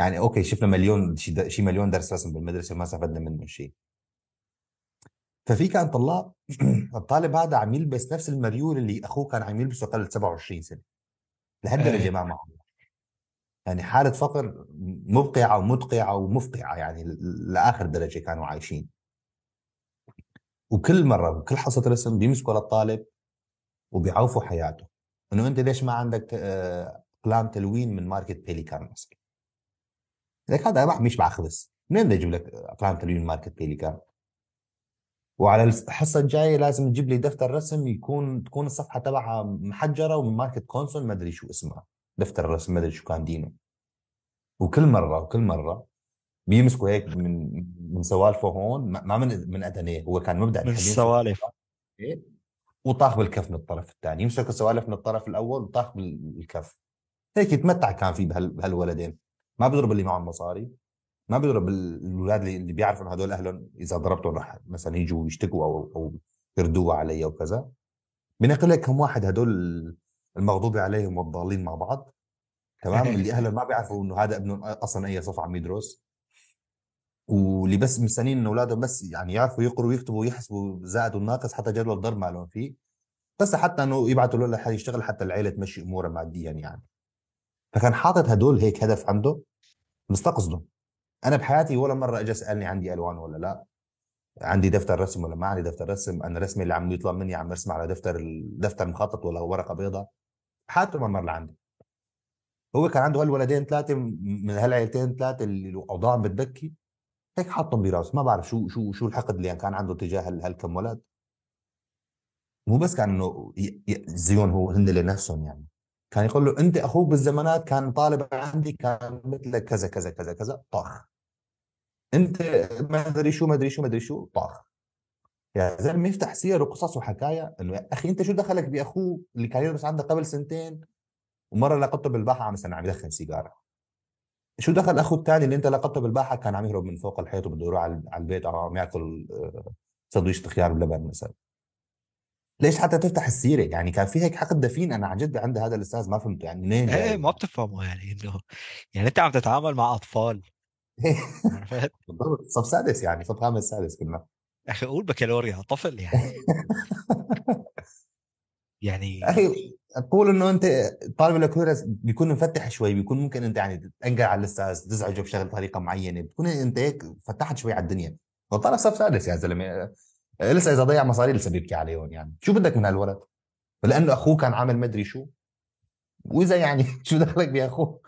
يعني okay شفنا مليون شي مليون درس رسم بالمدرسة وما استفدنا منه شيء ففي كان طلاب الطالب هذا عم يلبس نفس المريول اللي أخوه كان عم يلبسه قبل 27 سنة. لهالدرجه ما معه. يعني حالة فقر مبقعة ومدقعة ومفقعة يعني ل- لآخر درجة كانوا عايشين. وكل مرة وكل حصة رسم بيمسكوا للطالب وبيعوفوا حياته. إنه أنت ليش ما عندك آه، اقلام تلوين من ماركة بيليكان مثلا لك هذا راح مش خبز منين بدي أجيب لك اقلام تلوين ماركة بيليكان وعلى الحصة الجاية لازم تجيب لي دفتر رسم يكون تكون الصفحة تبعها محجرة ومن ماركة كونسول ما أدري شو اسمها. دفتر الرسم ما أدري شو كان دينه. وكل مرة وكل مرة بيمسكوا هيك من من سوالفه هون ما من من ادنيه هو كان مبدأ من السوالف هيك وطاخ بالكف من الطرف الثاني. يمسك السوالف من الطرف الأول وطاخ بالكف. هيك يتمتع كان فيه بهال بهالولدين. ما بيضرب اللي معهم مصاري ما بيضرب الاولاد اللي بيعرفوا انه هدول اهلهم إذا ضربتهم راح مثلا يجوا يشتكوا أو أو يردوها علي وكذا بنقل لك كم واحد هدول المغضوب عليهم والضالين مع بعض تمام؟ اللي اهلهم ما بيعرفوا إنه هذا ابنهم أصلا أي صف عم يدرس. واللي بس مستنيين ان أولادهم بس يعني يعرفوا يقروا ويكتبوا ويحسبوا زائد والناقص حتى جدول الضرب ما لهم فيه. بس حتى إنه يبعثوا له لحد يشتغل حتى العيلة تمشي أمورها ماديا يعني. فكان حاطط هدول هيك هدف عنده مستقصده. أنا بحياتي ولا مرة اجى سألني عندي ألوان ولا لا. عندي دفتر رسم ولا ما عندي دفتر رسم. أنا رسمي اللي عم يطلب مني عم ارسم على دفتر الدفتر مخطط ولا ورقة بيضاء. حياته ما مر لعندي. هو كان عنده هالولدين ثلاثة من هالعيلتين ثلاثة اللي اوضاعهم بتبكي. هيك حاطهم براسه. ما بعرف شو شو شو الحقد اللي كان عنده تجاه هالكم ولد. مو بس كان إنه زيون هو هن لنفسهم يعني. كان يقول له أنت أخوك بالزمانات كان طالب عندي كان مثلك كذا كذا كذا كذا طاخ. أنت ما أدري شو ما أدري شو ما أدري شو طاخ. يا زلمة يفتح سير وقصص وحكايا إنه يا أخي أنت شو دخلك بأخوه اللي كان يدرس عندك قبل سنتين؟ ومرة لقطته بالباحة عم عم يدخن سيجارة. شو دخل أخوه الثاني اللي أنت لقطته بالباحة؟ كان عم يهرب من فوق الحيط وبده يروح على البيت أو عم ياكل آه، سندويشة خيار بلبن مثلا. ليش حتى تفتح السيره يعني كان في هيك حقد دفين أنا عن جد عند هذا الأستاذ ما فهمت يعني منين إيه ما بتفهموا يعني إنه يعني أنت عم تتعامل مع أطفال. عرفت؟ بالضبط. صف سادس يعني صف خامس سادس كنا. أخي قول بكالوريا طفل يعني. يعني أخي تقول إنه أنت طالب الكورس بيكون مفتح شوي بيكون ممكن أنت يعني تنقل على الأستاذ تزعجه بشغل طريقة معينة. بتكون أنت هيك فتحت شوي على الدنيا. وطالع صف سادس يا زلمة. لسه إذا ضيع مصاري لسه بيبكي عليهم يعني. شو بدك من هالولد؟ لأنه أخوه كان عامل مدري شو. وإذا يعني شو دخلك بأخوه؟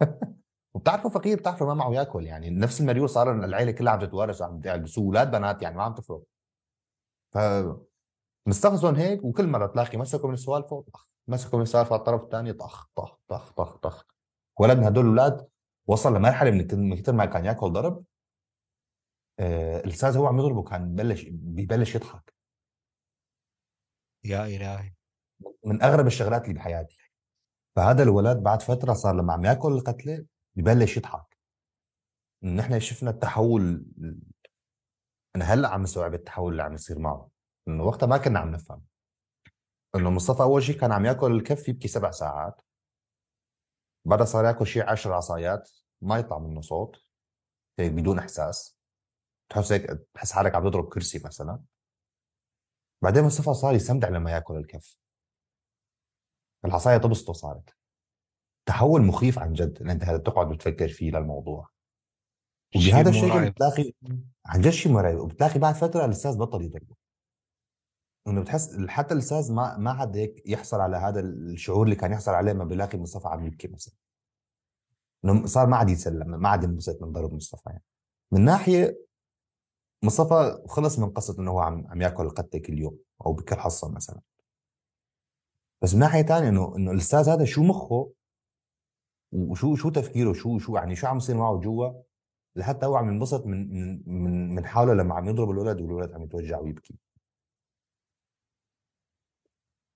وبتعرفوا فقير بتعرفوا ما معه يأكل يعني. نفس المريول صار العيلة كلها عم تتوارث وعم يلبسوا أولاد بنات يعني ما عم تفرق. ف مستخزن هيك وكل مرة تلاقي مسكوا من سوالفه طخ مسكوا من سوالفه على الطرف الثاني طخ طخ طخ طخ طخ. ولد من هدول الأولاد وصل لمرحلة من كثر ما كان يأكل ضرب آه الاستاذ هو عم يضربه كان ببلش ببلش يضحك. يا إلهي. من أغرب الشغلات اللي بحياتي. فهذا الولد بعد فترة صار لما عم يأكل القتلة ببلش يضحك. نحن شفنا التحول أنا هلأ عم استوعب التحول اللي عم يصير معه. إنه وقتها ما كنا عم نفهم. إنه مصطفى أول شيء كان عم يأكل الكف يبكي سبع ساعات. بعدها صار يأكل شيء عشر عصايات ما يطلع منه صوت بدون إحساس. تحس هيك تحس حالك عم تضرب كرسي مثلا. بعدين مصطفى صار يستمتع لما يأكل الكف. العصاية تبسطه صارت. تحول مخيف عن جد إن أنت تقعد بتفكر فيه للموضوع. وبهذا الشكل بتلاقي عن جد شيء مرعب وبتلاقي بعد فترة الأستاذ بطل يضربه. إنه بتحس حتى الأستاذ ما ما عاد هيك يحصل على هذا الشعور اللي كان يحصل عليه لما بيلاقي مصطفى عم يبكي مثلا. إنه صار ما عاد يتسلم ما عاد ينبسط من ضرب مصطفى يعني. من ناحية مصطفى خلص من قصة إنه هو عم عم يأكل القته كل يوم أو بكل حصة مثلا. بس من ناحية ثانية انه إنه الأستاذ هذا شو مخه؟ وشو شو تفكيره؟ شو شو يعني شو عم يصير معه جوا؟ لحتى هو عم ينبسط من من من حاله لما عم يضرب الولد والولد عم يتوجع ويبكي.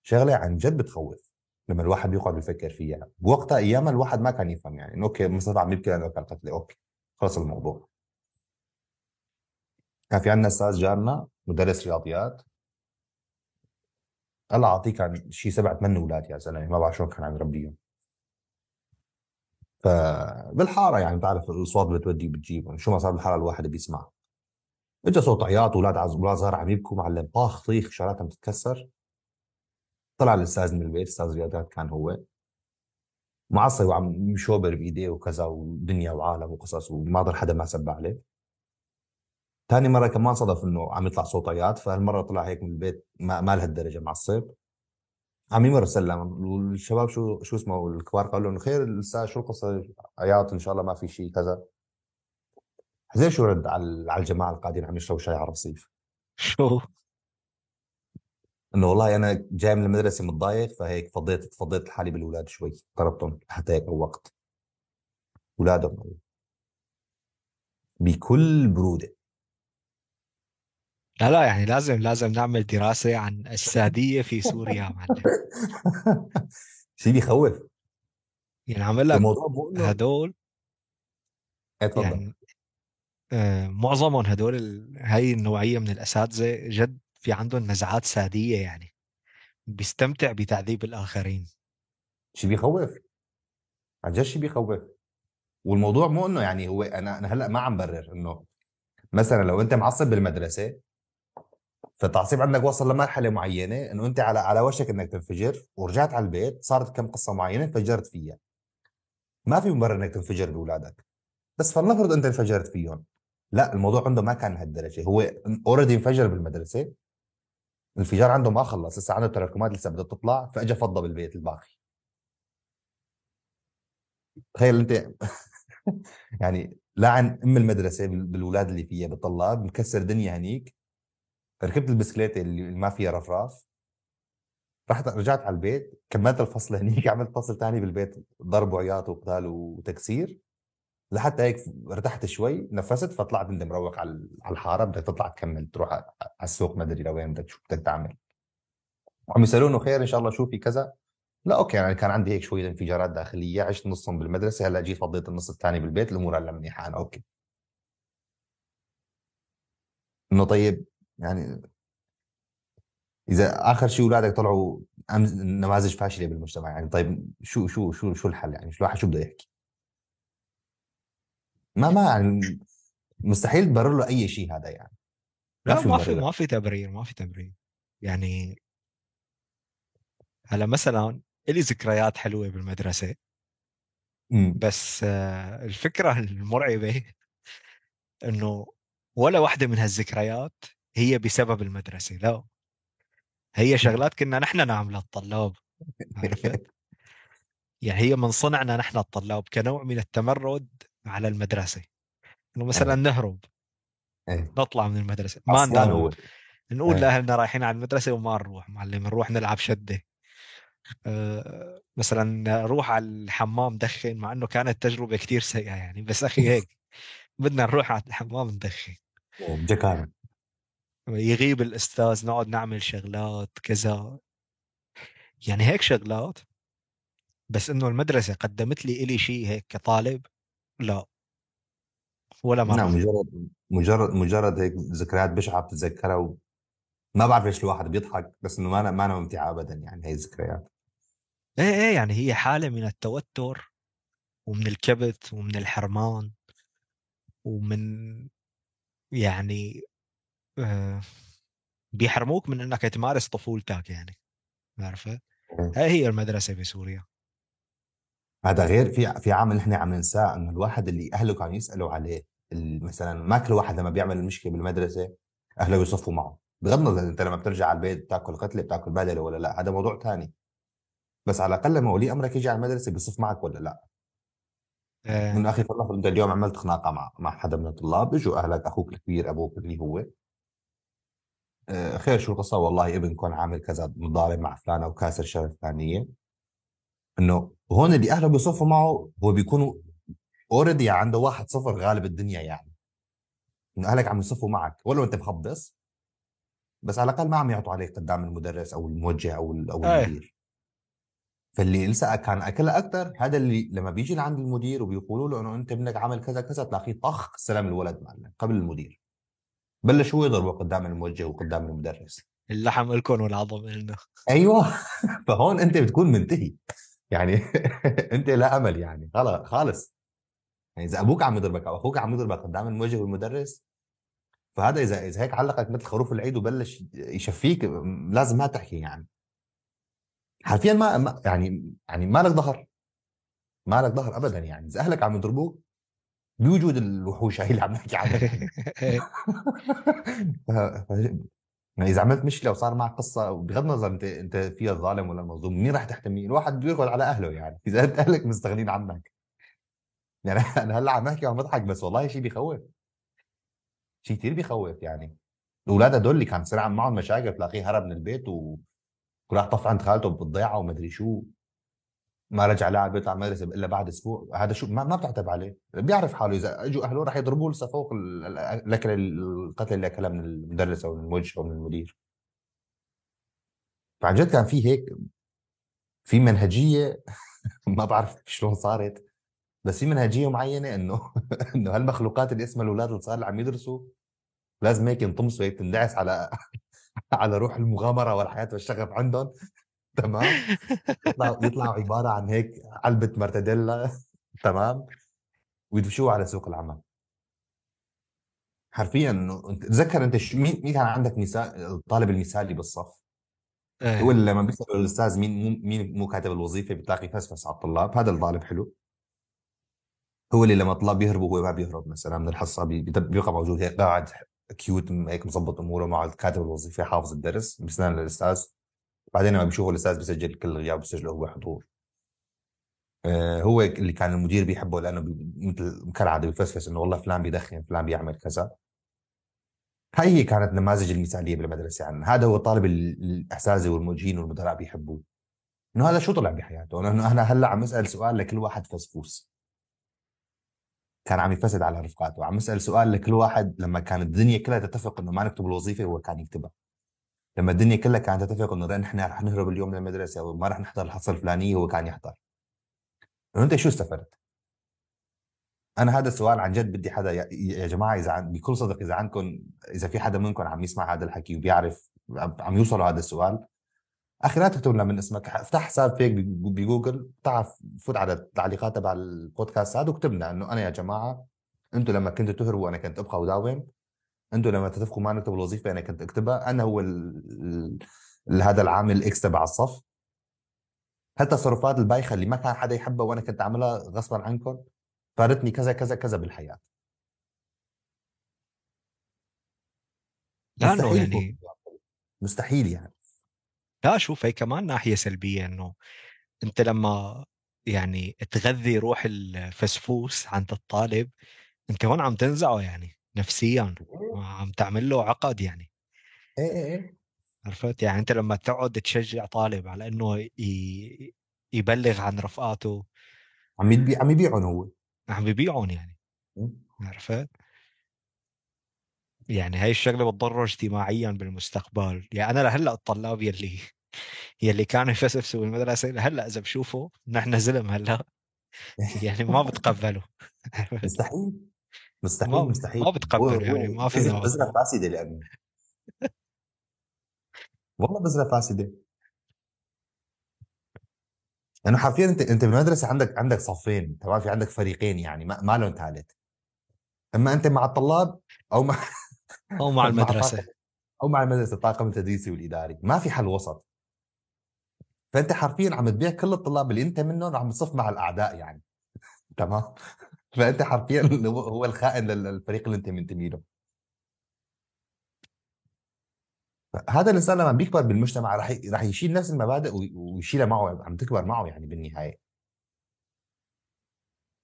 شغلة عن جد بتخوف لما الواحد بيقعد يفكر فيها. بوقتها ايامها الواحد ما كان يفهم يعني إنه okay مصطفى عم يبكي لأنه كان قتله okay خلص الموضوع. كان في عندنا أستاذ جارنا مدرس رياضيات. الله يعطيه كان شيء سبع ثمان أولاد يا زلمة ما بعرف شلون كان عم يربيهم. فبالحاره يعني بتعرف الأصوات بتودي بتجيب شو ما صار بالحارة الواحد بيسمع. اجى صوت عياط أولاد أولاد صغار عم يبكوا معلم طاخ طيخ شغلات عم تتكسر. طلع الأستاذ من البيت أستاذ رياضيات كان هو. معصي وعم مشوبر بإيديه وكذا ودنيا وعالم وقصص وما ضل حدا ما سب عليه ثاني مرة كمان صدف إنه عم يطلع صوت عياط فهالمرة طلع هيك من البيت ما, ما لهالدرجه معصب عم يمر سلم والشباب شو شو اسمه؟ الكبار قالوا انه خير الاستاذ شو القصة؟ عياط إن شاء الله ما في شيء كذا. حزين شو رد على على الجماعة القاعدين عم يشربوا شاي على الرصيف؟ شو؟ إنه والله أنا جاي من المدرسة متضايق فهيك فضيت فضيت حالي بالأولاد شوي. ضربتهم حتى هيك وقت. أولادهم. بكل برودة. لا لا يعني لازم لازم نعمل دراسة عن السادية في سوريا معلم. شيء بيخوف يعني عمل لك هدول إيه، تفضل يعني آه، معظمهم هدول ال- هاي النوعية من الأساتذة جد في عندهم نزعات سادية يعني. بيستمتع بتعذيب الآخرين. شيء بيخوف عن جد شيء بيخوف والموضوع مو انه يعني هو أنا أنا هلأ ما عم برر إنه مثلا لو أنت معصب بالمدرسة فالتعصيب عندك وصل لمرحلة معينة إنه أنت على على وشك إنك تنفجر ورجعت على البيت صارت كم قصة معينة انفجرت فيها. ما في مبرر إنك تنفجر بأولادك. بس فلنفرض أنت انفجرت فيهم. لا الموضوع عنده ما كان لهالدرجه هو اوريدي انفجر بالمدرسة. الانفجار عنده ما خلص. لسه عنده تراكمات لسه بدها تطلع فاجى فضى بالبيت الباقي. تخيل أنت يعني لعن أم المدرسة بال- بالأولاد اللي فيها بالطلاب مكسر دنيا هنيك. ركبت البسكليتة اللي ما فيها رفراف رحت رجعت على البيت. كملت الفصل هنيك. عملت فصل تاني بالبيت. ضرب وعياط وقتال وتكسير. لحتى هيك ارتحت شوي. نفست. فطلعت انت مروق على الحارة. بدك تطلع تكمل. تروح على السوق. ما أدري لوين بدك شو بدك تعمل. وعم يسالونه خير. إن شاء الله شو في كذا. لا okay. يعني كان عندي هيك شوية انفجارات داخلية. عشت نصهم بالمدرسة. هلأ جيت فضيت النص الثاني بالبيت. الأمور هلا منيحه أنا okay. إنه طيب. يعني إذا آخر شيء أولادك طلعوا. نماذج فاشلة بالمجتمع يعني طيب شو شو شو شو الحل؟ يعني شو الواحد شو بده يحكي؟ ما ما يعني مستحيل تبرر له أي شيء هذا يعني. ما لا في ما في ما في تبرير ما في تبرير. يعني هلا مثلا إلي ذكريات حلوة بالمدرسة. امم بس آه، الفكرة المرعبة إنه ولا واحدة من هالذكريات هي بسبب المدرسة لا. هي شغلات كنا نحن نعملها الطلاب. عرفت؟ يعني هي من صنعنا نحن الطلاب كنوع من التمرد على المدرسة. إنه مثلا نهرب. إيه. نطلع من المدرسة. ما هو نقول إيه. لأهلنا رايحين على المدرسة وما نروح معلم نروح نلعب شدة. أه مثلا نروح على الحمام دخن مع إنه كانت تجربة كتير سيئة يعني بس أخي هيك. بدنا نروح على الحمام ندخن. بجكارة يغيب الأستاذ نقعد نعمل شغلات كذا. يعني هيك شغلات بس إنه المدرسة قدمت لي إلي شيء هيك كطالب لا. ولا مرة نعم مجرد مجرد مجرد هيك ذكريات بشعه بتتذكرها وما بعرف ليش الواحد بيضحك بس إنه ما أنا ما أنا ممتعه ابدا يعني هي الذكريات. إيه إيه يعني هي حالة من التوتر ومن الكبت ومن الحرمان ومن يعني بيحرموك من إنك تمارس طفولتك يعني عارفة هاي هي المدرسة بسوريا. هذا غير في في عامل نحن عم ننساه إنه الواحد اللي أهله كانوا يسألوا عليه مثلا ما كل واحد لما بيعمل مشكلة بالمدرسة أهله يصفوا معه. بغض النظر أنت لما بترجع على البيت بتأكل قتلة بتأكل بهدله ولا لا هذا موضوع ثاني بس على الأقل لما ولي أمرك يجي على المدرسة بيصف معك ولا لا؟ آه من أخي فلنفرض أنت اليوم عملت خناقة مع مع حدا من الطلاب اجوا أهلك أخوك الكبير أبوك اللي هو خير شو القصة؟ والله ابنكم عامل كذا متضارب مع فلان أو كاسر شغله فلانيه إنه هون اللي أهله بيصفوا معه هو بيكونوا اوريدي عنده واحد صفر غالب الدنيا يعني. إنه أهلك عم يصفوا معك. ولو أنت مخبص بس على الأقل ما عم يعطوا عليك قدام المدرس أو الموجه أو أو إيه. المدير. فاللي لسه كان أكلها أكثر هذا اللي لما بيجي لعند المدير وبيقولوا له إنه أنت ابنك عمل كذا كذا تلاقيه طخ استلم الولد معلم قبل المدير. بلش هو يضربه قدام الموجه وقدام المدرس. اللحم الكم والعظم إلنا. أيوه. فهون أنت بتكون منتهي. يعني أنت لا أمل يعني. خلص خالص. يعني إذا أبوك عم يضربك أو أخوك عم يضربك قدام الموجه والمدرس فهذا اذا إذا هيك علقك مثل خروف العيد وبلش يشفيك لازم ما تحكي يعني. حرفيا ما, يعني يعني ما لك ظهر. ما لك ظهر ابدا يعني. إذا أهلك عم يضربوك بوجود الوحوش هاي اللي عم نحكي عنها. يعني. إذا عملت مشكلة وصار معك قصة بغض النظر انت أنت فيها الظالم ولا المظلوم مين راح تحتميه؟ الواحد بيركض على أهله يعني. إذا أنت أهلك مستغنين عنك. يعني أنا هلأ عم أحكي وعم بضحك بس والله شيء بيخوف شيء كثير بيخوف يعني. الأولاد هدول اللي كان تصير معهم مشاكل تلاقيه هرب من البيت و... وراح طف عند خالته بالضيعه ومدري شو. ما رجع لاعب بيطلع المدرسة إلا بعد أسبوع. هذا شو؟ ما, ما بتعتب عليه. بيعرف حاله. إذا أجوا أهله راح يضربوه لسه فوق الأكل القتل اللي أكلها من المدرس أو من الموجه أو من المدير. فعن جد كان في هيك في منهجية ما بعرف شلون صارت بس في منهجية معينة إنه إنه هالمخلوقات اللي اسمها الأولاد الصغار اللي عم يدرسوا لازم هيك ينطمسوا هيك تندعس على على روح المغامرة والحياة والشغف عندهم. تمام؟ يطلعوا يطلعوا عبارة عن هيك علبة مرتديلا تمام؟ ويدفشوها على سوق العمل. حرفيا إنه أنت تذكر أنت شو مين مين كان عندك مثال الطالب المثالي بالصف؟ إيه. هو لما بيسالوا الأستاذ مين مو مين مو كاتب الوظيفة بتلاقي فسفس على الطلاب هذا الطالب حلو. هو اللي لما الطلاب بيهربوا هو ما بيهرب مثلا من الحصة بيبقى موجود هيك قاعد كيوت هيك مظبط أموره مع كاتب الوظيفة حافظ الدرس بيستنى للاستاذ بعدين لما بيشوفوا الأستاذ بيسجل كل غياب بيسجله هو حضور. آه هو اللي كان المدير بيحبه لأنه مثل كالعاده بيفسفس إنه والله فلان بيدخن فلان بيعمل كذا. هاي هي كانت نماذج المثالية بالمدرسة يعني هذا هو الطالب الاحساسي والموجهين والمدراء بيحبوه. إنه هذا شو طلع بحياته؟ إنه أنا هلأ عم أسأل سؤال لكل واحد فسفوس. كان عم يفسد على رفقاته. عم يسال سؤال لكل واحد لما كانت الدنيا كلها تتفق إنه ما نكتب الوظيفة هو كان يكتبها. لما الدنيا كلها كانت تتفق إنه نحن رح نهرب اليوم من المدرسة أو ما رح نحضر الحصة الفلانية هو كان يحضر أنت شو استفدت؟ أنا هذا السؤال عن جد بدي حدا يا جماعة إذا عن بكل صدق إذا عندكم إذا في حدا منكم عم يسمع هذا الحكي وبيعرف عم يوصلوا هذا السؤال أخي لا تكتب لنا من اسمك افتح حساب فيك بجوجل تعرف فوت على التعليقات تبع البودكاست هذا واكتب لنا إنه أنا يا جماعة أنتم لما كنتوا تهربوا أنا كنت أبقى وداوم أنتم لما تتفقوا ما نكتب الوظيفة أنا كنت اكتبها. أنا هو ال... ال... هذا العامل ال X تبع الصف. هالتصرفات البايخة اللي ما كان حدا يحبها وأنا كنت أعملها غصبا عنكم فادتني كذا كذا كذا بالحياة. لأنه يعني مستحيل يعني. لا شوف هي كمان ناحية سلبية إنه أنت لما يعني تغذي روح الفسفوس عند الطالب أنت هون عم تنزعه يعني. نفسيا إيه. عم تعمل له عقد يعني. إيه إيه إيه. عرفت؟ يعني أنت لما تقعد تشجع طالب على إنه يبلغ عن رفقاته. عم يبيع عم يبيعهم هو. عم يبيعهم يعني. عرفت؟ يعني هاي الشغلة بتضره اجتماعيا بالمستقبل. يعني أنا لهلأ الطلاب يلي يلي كانوا يفسفسوا بالمدرسة لهلا إذا بشوفوا نحن زلم هلأ. يعني ما بتقبلوا مستحيل. مستحيل ما مستحيل. ما بتقبل يعني ما في بذرة فاسدة لأنه. والله بذرة فاسدة. لأنه حرفيا أنت أنت بالمدرسة عندك عندك صفين تمام في عندك فريقين يعني ما, ما لهم ثالث. أما أنت مع الطلاب أو مع أو مع المدرسة. أو مع المدرسة الطاقم التدريسي والإداري. ما في حل وسط. فأنت حرفيا عم تبيع كل الطلاب اللي أنت منهم عم تصف مع الأعداء يعني. تمام؟ فأنت حرفيا هو الخائن للفريق اللي أنت منتمي له. هذا الإنسان لما بيكبر بالمجتمع راح راح يشيل نفس المبادئ ويشيلها معه عم تكبر معه يعني بالنهاية.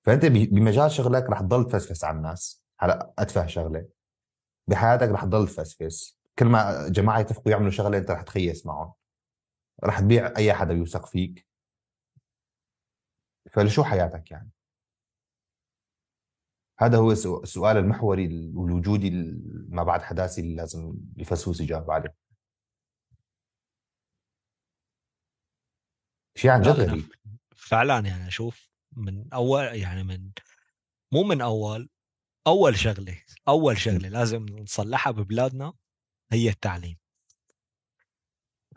فأنت بمجال شغلك راح تضل تفسفس على الناس. على أتفه شغلة. بحياتك راح تضل تفسفس. كل ما جماعة يتفقوا يعملوا شغلة أنت رح تخيس معهم. رح تبيع أي حدا بيوثق فيك. فلشو حياتك يعني؟ هذا هو السؤال المحوري والوجودي ما بعد حداثي اللي لازم الفسوس يجاوب عليه شيء عن جد غريب. فعلا يعني أشوف من أول يعني من مو من أول أول شغلة أول شغلة لازم نصلحها ببلادنا هي التعليم.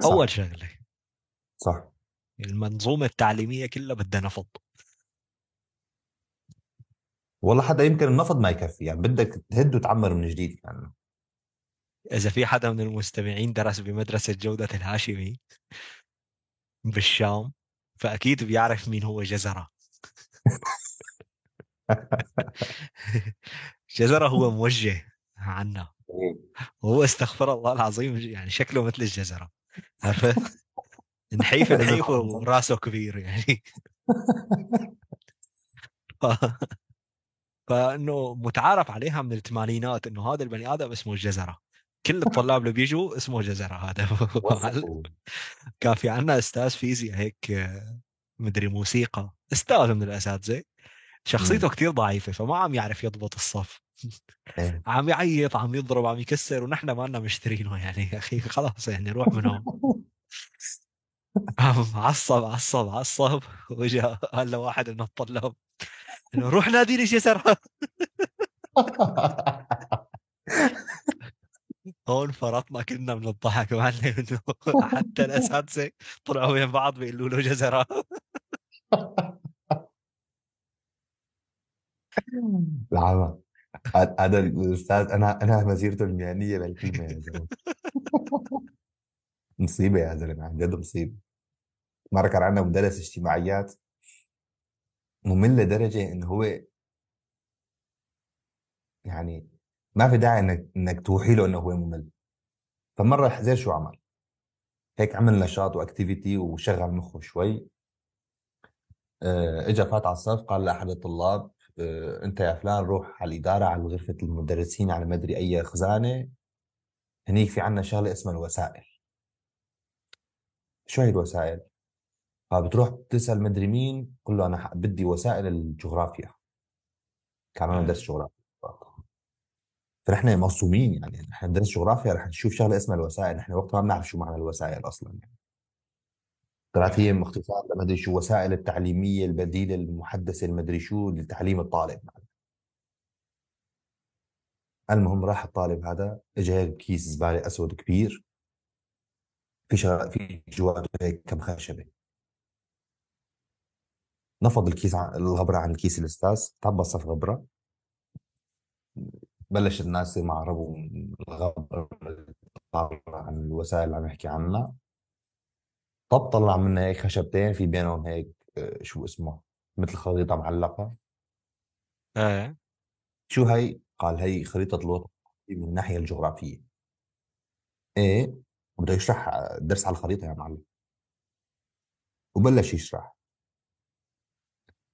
صح. أول شغلة. صح. المنظومة التعليمية كلها بدها نفض. والله حدا يمكن النفض ما يكفي يعني بدك تهد وتعمر من جديد يعني. إذا في حدا من المستمعين درس بمدرسة جودة الهاشمي بالشام فأكيد بيعرف مين هو جزرة. جزرة هو موجه عنا. وهو استغفر الله العظيم يعني شكله مثل الجزرة. عرفت؟ نحيف نحيف وراسه كبير يعني. فإنه متعارف عليها من الثمانينات إنه هذا البني آدم اسمه الجزره كل الطلاب اللي بيجوا اسمه جزرة هذا. كان في عندنا أستاذ فيزياء هيك مدري موسيقى. أستاذ من الأساتذة. شخصيته كثير ضعيفة فما عم يعرف يضبط الصف. إيه. عم يعيط عم يضرب عم يكسر ونحن ما لنا مشترينه يعني. يا أخي خلاص يعني روح من هون. عصب عصب عصب. وجاء قال له واحد من الطلاب. روح نادي لي جزرها هون فرطنا كلنا من الضحك معلم حتى الأساتذة طلعوا بين بعض بيقولوا له جزره العمى هذا الأستاذ أنا أنا مسيرته المهنية بالكلمة يا زلمة. مصيبة يا زلمة عن جد مصيبة. مرة كان عندنا مدرس اجتماعيات. ممل لدرجه انه هو يعني ما في داعي إنك إنك توحي له إنه هو ممل. فمرة حزير شو عمل؟ هيك عمل نشاط واكتيفيتي وشغل مخه شوي. آه اجى فات على الصف قال لأحد الطلاب آه أنت يا فلان روح على الإدارة على غرفة المدرسين على ما أدري أي خزانة. هنيك في عنا شغلة اسمها الوسائل. شو هي الوسائل؟ فبتروح بتسال مدري مين قل له أنا بدي وسائل الجغرافيا. كان أنا درس جغرافيا. فنحن مصومين يعني نحن ندرس جغرافيا رح نشوف شغلة اسمها الوسائل. نحن وقتها ما بنعرف شو معنى الوسائل أصلا يعني. طلعت هي اختصار لما أدري شو وسائل التعليمية البديلة المحدثة المدري شو لتعليم الطالب المهم راح الطالب هذا اجى هيك كيس زبالة أسود كبير. في شغ... في جواته هيك كم خشبة. نفض الكيس. الغبرة عن الكيس الأستاذ طب صف غبرة. بلش الناس يمعربوا من الغبرة عن الوسائل اللي عم نحكي عنها. طب طلع منها هيك خشبتين في بينهم هيك آه، شو اسمه مثل خريطة معلقة. إيه. شو هي؟ قال هي خريطة الوطن من الناحية الجغرافية. إيه بده يشرح درس على الخريطة يا معلم. وبلش يشرح.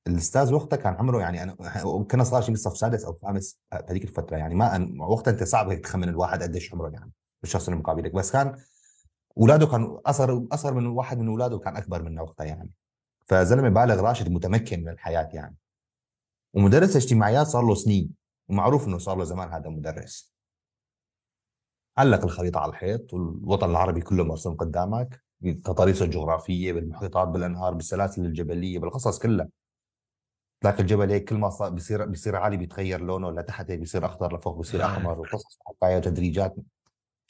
الاستاذ وقتها كان عمره يعني أنا كنا صار شيء بالصف سادس أو خامس بهذيك الفترة يعني ما. وقتها أنت صعب هيك تخمن الواحد قديش عمره يعني الشخص اللي مقابلك. بس كان أولاده كانوا أصغر أصغر من واحد من أولاده كان أكبر منه وقتها يعني. فزلمة بالغ راشد متمكن من الحياة يعني. ومدرس اجتماعيات صار له سنين ومعروف إنه صار له زمان هذا مدرس. علق الخريطة على الحيط والوطن العربي كله مرسوم قدامك بتضاريسه الجغرافية بالمحيطات بالأنهار بالسلاسل الجبلية بالقصص كلها. تلاقي الجبل هيك كل ما صار بيصير بيصير عالي بيتغير لونه لتحت هيك بيصير أخضر لفوق بيصير أحمر وقصص تدريجات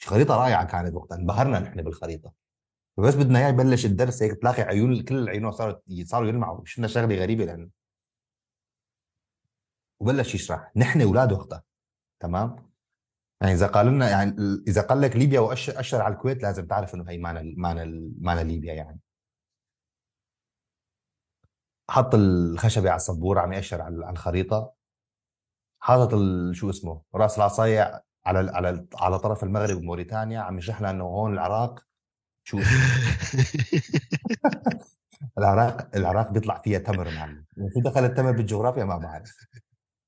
خريطة رائعة كانت وقتها انبهرنا نحن بالخريطة. بس بدنا اياه يبلش الدرس هيك تلاقي عيون كل العيون صارت صاروا يلمعوا. شفنا شغلة غريبة لأنه وبلش يشرح. نحن أولاد وقتها تمام؟ يعني إذا قال لنا يعني إذا قال لك ليبيا واشر على الكويت لازم تعرف إنه هي معنى معنى معنى ليبيا يعني. حط الخشبة على السبورة عم يأشر على الخريطة. حاطط شو اسمه راس العصاية على على على طرف المغرب وموريتانيا عم يشرح لنا إنه هون العراق شو العراق العراق بيطلع فيها تمر معلم. شو دخل التمر بالجغرافيا؟ ما بعرف.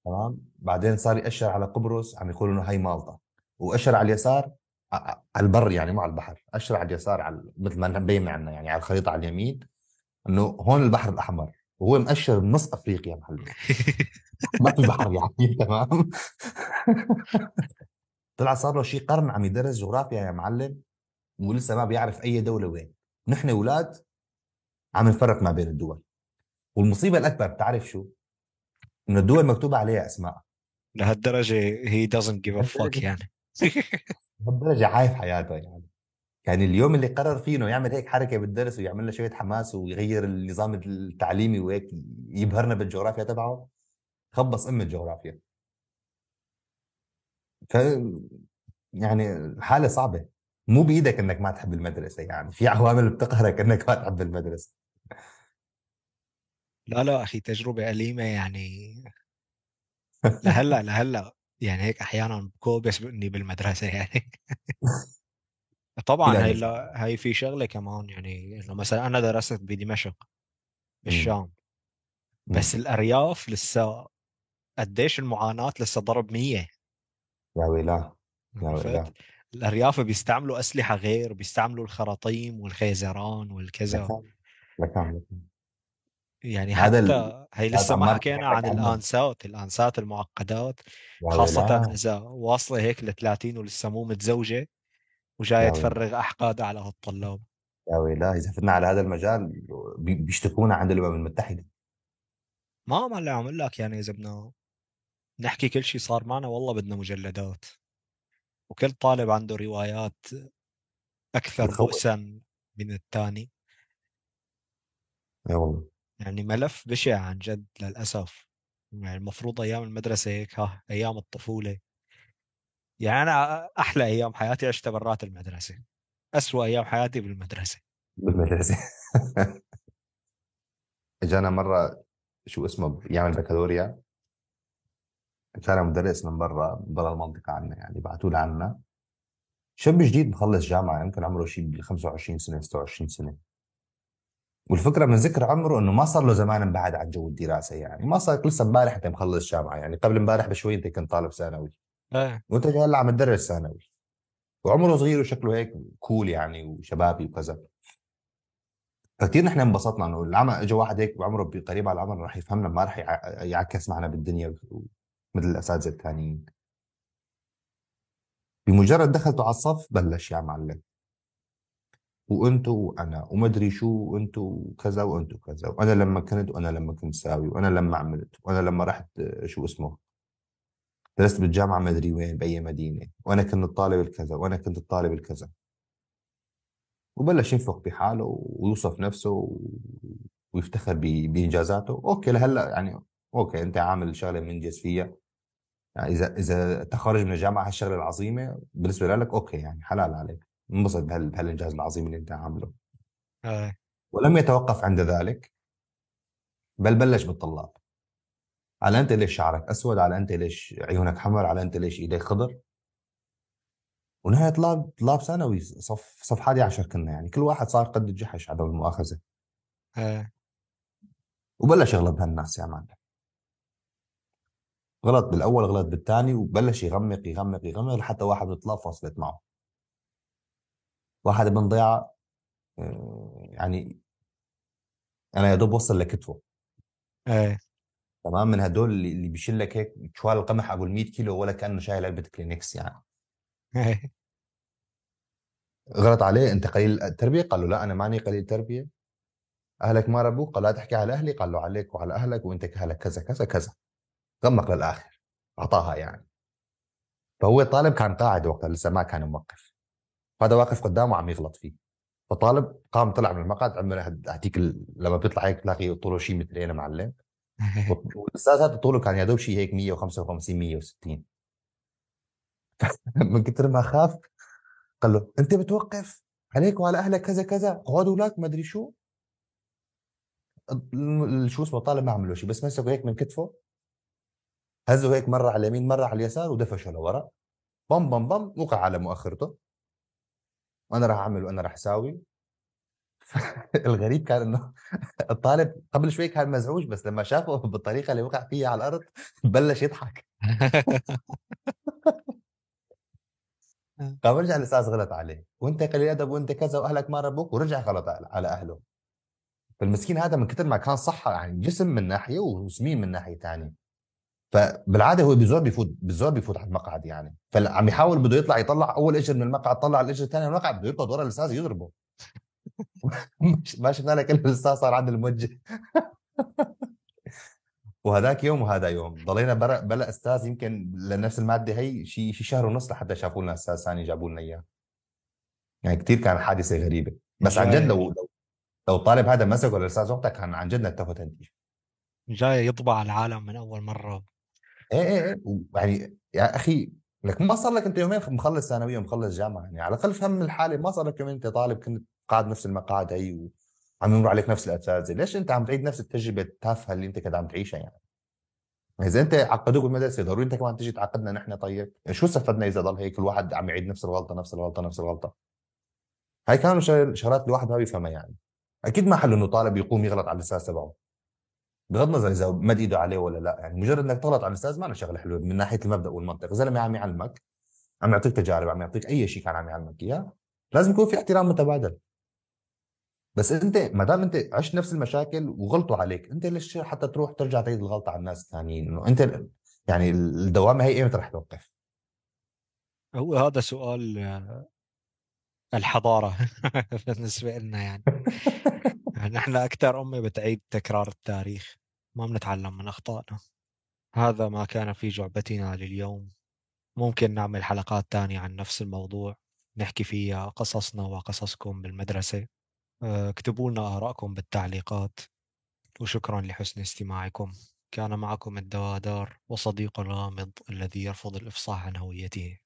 تمام؟ بعدين صار يأشر على قبرص عم يقولوا إنه هي مالطا. وأشر على اليسار على البر يعني مو على البحر. اشر على اليسار على مثل ما مبين عندنا يعني على الخريطة على اليمين إنه هون البحر الأحمر. وهو مأشر بنص أفريقيا محل ما في بحر يعني تمام؟ طلع صار له شيء قرن عم يدرس جغرافيا يا معلم ولسه ما بيعرف أي دولة وين. نحن أولاد عم نفرق ما بين الدول. والمصيبة الأكبر بتعرف شو؟ إنه الدول مكتوبه عليها أسماء. لهالدرجة he doesn't give a fuck يعني. بهالدرجه عايف حياته يعني. يعني اليوم اللي قرر فيه إنه يعمل هيك حركة بالدرس ويعمل له شوية حماس ويغير النظام التعليمي وهيك يبهرنا بالجغرافيا تبعه خبص أم الجغرافيا. ف يعني حالة صعبة. مو بإيدك إنك ما تحب المدرسة يعني في عوامل بتقهرك إنك ما تحب المدرسة. لا لا أخي تجربة أليمة يعني. لهلأ لهلأ يعني هيك أحيانا بكوبس إني بالمدرسة يعني. طبعا هاي لا هاي في شغلة كمان يعني إنه مثلا أنا درست بدمشق مم. بالشام. مم. بس الأرياف لسه قديش المعاناة لسه ضرب مية. يا ويلاه يا ويلاه. الأرياف بيستعملوا أسلحة غير بيستعملوا الخراطيم والخيزران والكذا. لكان يعني هذا ال- حتى هي لسه ما حكينا عن عنه الآنسات الآنسات المعقدات. ويلاه. إذا واصلة هيك ل 30 ولسه مو متزوجة. ويلاه تفرغ أحقادها على هالطلاب. يا ويلاه إذا فتنا على هذا المجال بي- بيشتكونا عند الأمم المتحدة. ما ما اللي عم لك يعني إذا بدنا نحكي كل شيء صار معنا والله بدنا مجلدات. وكل طالب عنده روايات بتخوف بؤسا من الثاني. إي والله. يعني ملف بشع عن جد للأسف. يعني المفروض أيام المدرسة هيك ها أيام الطفولة. يعني أنا أحلى أيام حياتي عشتها برات المدرسة. أسوأ أيام حياتي بالمدرسة. بالمدرسة. إجانا مرة شو اسمه يعمل بكالوريا. كان مدرس من برا من برا المنطقة عنا يعني بعثوا له عنا شاب جديد مخلص جامعة يمكن عمره شيء ب 25 سنة 26 سنة. والفكرة من ذكر عمره إنه ما صار له زمان انبعد عن جو الدراسة يعني. ما صار لسه امبارح انت مخلص جامعة يعني قبل امبارح بشوي أنت كنت طالب ثانوي. إيه وانت هلا عم تدرس ثانوي وعمره صغير وشكله هيك كول يعني وشبابي وكذا. فكتير نحن انبسطنا إنه العمى اجى واحد هيك بعمره قريب على العمر راح يفهمنا ما راح يع- يعكس معنا بالدنيا مثل الأساتذة الثانيين بمجرد دخلته على الصف بلش يا معلم. وانتو وأنا ومدري شو وانتو كذا وانتو كذا. وأنا لما كنت وأنا لما كنت ساوي وأنا لما عملت وأنا لما رحت آه، شو اسمه؟ درست بالجامعة مدري وين بأي مدينة. وأنا كنت الطالب الكذا وأنا كنت الطالب الكذا. وبلش ينفخ بحاله ويوصف نفسه ويفتخر بإنجازاته. okay لهلأ يعني okay أنت عامل شغلة منجز فيها. يعني إذا إذا تخرج من الجامعة هالشغله العظيمة بالنسبة لك okay يعني حلال عليك. انبسط بهال- بهالإنجاز العظيم اللي أنت عامله. إيه ولم يتوقف عند ذلك بل بلش بالطلاب. على أنت ليش شعرك أسود؟ على أنت ليش عيونك حمر على أنت ليش إيديك خضر؟ ونهاية طلاب طلاب ثانوي صف صف حادي عشر كنا يعني. كل واحد صار قد الجحش عدم المؤاخذة. إيه. وبلش يغلط بهالناس يا معلم. غلط بالأول غلط بالثاني وبلش يغمق يغمق يغمق لحتى واحد من الطلاب فصلت معه. واحد ابن ضيعة آه، يعني أنا يا دوب وصل لكتفه. إيه. تمام؟ من هدول اللي بيشيل لك هيك شوال القمح أبو ال 100 كيلو ولا كأنه شايل علبة كلينكس يعني. إيه. غلط عليه؟ أنت قليل التربية؟ قال له لا أنا ماني قليل تربية. أهلك ما ربوك؟ قال لا تحكي على أهلي؟ قال له عليك وعلى أهلك وأنت اهلك كذا كذا كذا. غمق للآخر أعطاها يعني. فهو الطالب كان قاعد وقتها لسه ما كان موقف. هذا واقف قدامه عم يغلط فيه. فطالب قام طلع من المقعد عمل هديك لما بيطلع هيك تلاقي طوله شيء مترين معلم. والاستاذ هذا طوله كان يا دوب شيء هيك 155 160 من كثر ما خاف قال له أنت بتوقف عليك وعلى أهلك كذا كذا اقعدوا لك ما أدري شو. شو اسمه طالب ما عمل له شيء بس مسكه هيك من كتفه هزه هيك مرة على اليمين مرة على اليسار ودفشه لورا. بم بم بم وقع على مؤخرته. وأنا راح أعمل وأنا راح أساوي. الغريب كان إنه الطالب قبل شوي كان مزعوج؟ بس لما شافه بالطريقة اللي وقع فيها على الأرض بلش يضحك. قام رجع الاستاذ غلط عليه وأنت قليل أدب وأنت كذا وأهلك ما ربوك ورجع غلط على أهله. فالمسكين هذا من كثر ما كان صحة يعني جسم من ناحية وسمين من ناحية ثانية فبالعادة هو بزور بيفوت بزور بيفوت على المقعد يعني. فعم يحاول بده يطلع يطلع أول إجر من المقعد طلع الإجر الثاني من المقعد بده يركض ورا الأستاذ يضربه. ما شفنا لك إلا الاستاذ صار عند الموجه وهذاك يوم وهذا يوم ضلينا بلا, بلا أستاذ يمكن لنفس المادة هي شيء شي شهر ونص لحتى شافوا لنا أستاذ ثاني جابوا لنا إياه. يعني كثير كان حادثة غريبة. بس عن جد لو لو لو الطالب هذا مسكه الاستاذ وقتها كان عن جد نتفه تنتيف جاي يطبع العالم من أول مرة. إيه إيه إيه. يعني يا أخي لك ما صار لك أنت يومين مخلص ثانوية ومخلص جامعة يعني على الأقل فهم الحالة ما صار لك يومين أنت طالب كنت قاعد نفس المقاعد هي وعم يمر عليك نفس الاساتذه ليش أنت عم تعيد نفس التجربة؟ التافهه اللي أنت كنت عم تعيشها يعني. إذا أنت عقدوك بالمدرسة ضروري أنت كمان تيجي تعقدنا نحن. طيب شو استفدنا إذا ضل هيك الواحد عم يعيد نفس الغلطة نفس الغلطة نفس الغلطة؟ هاي كانوا شغلات الواحد ما بيفهمها يعني. أكيد ما حلو إنه طالب يقوم يغلط على الأستاذ تبعه. بغض النظر إذا مد إيده عليه ولا لا يعني مجرد إنك تغلط على الأستاذ ما شغلة حلوة من ناحية المبدأ والمنطق. زلمه عم يعلمك عم يعطيك تجارب عم يعطيك أي شيء كان عم يعلمك إياه لازم يكون في احترام متبادل. بس انت ما دام انت عشت نفس المشاكل وغلطوا عليك انت ليش حتى تروح ترجع تعيد الغلطه على الناس الثانيين إنه انت يعني الدوامة هي إيمتى رح توقف؟ هو هذا سؤال آه، الحضارة بالنسبة لنا يعني. نحن أكثر أمة بتعيد تكرار التاريخ ما بنتعلم من أخطائنا. هذا ما كان في جعبتنا لليوم. ممكن نعمل حلقات تانية عن نفس الموضوع نحكي فيها قصصنا وقصصكم بالمدرسة. اكتبوا لنا آراءكم بالتعليقات وشكرا لحسن استماعكم. كان معكم الدوادار وصديق الغامض الذي يرفض الإفصاح عن هويته.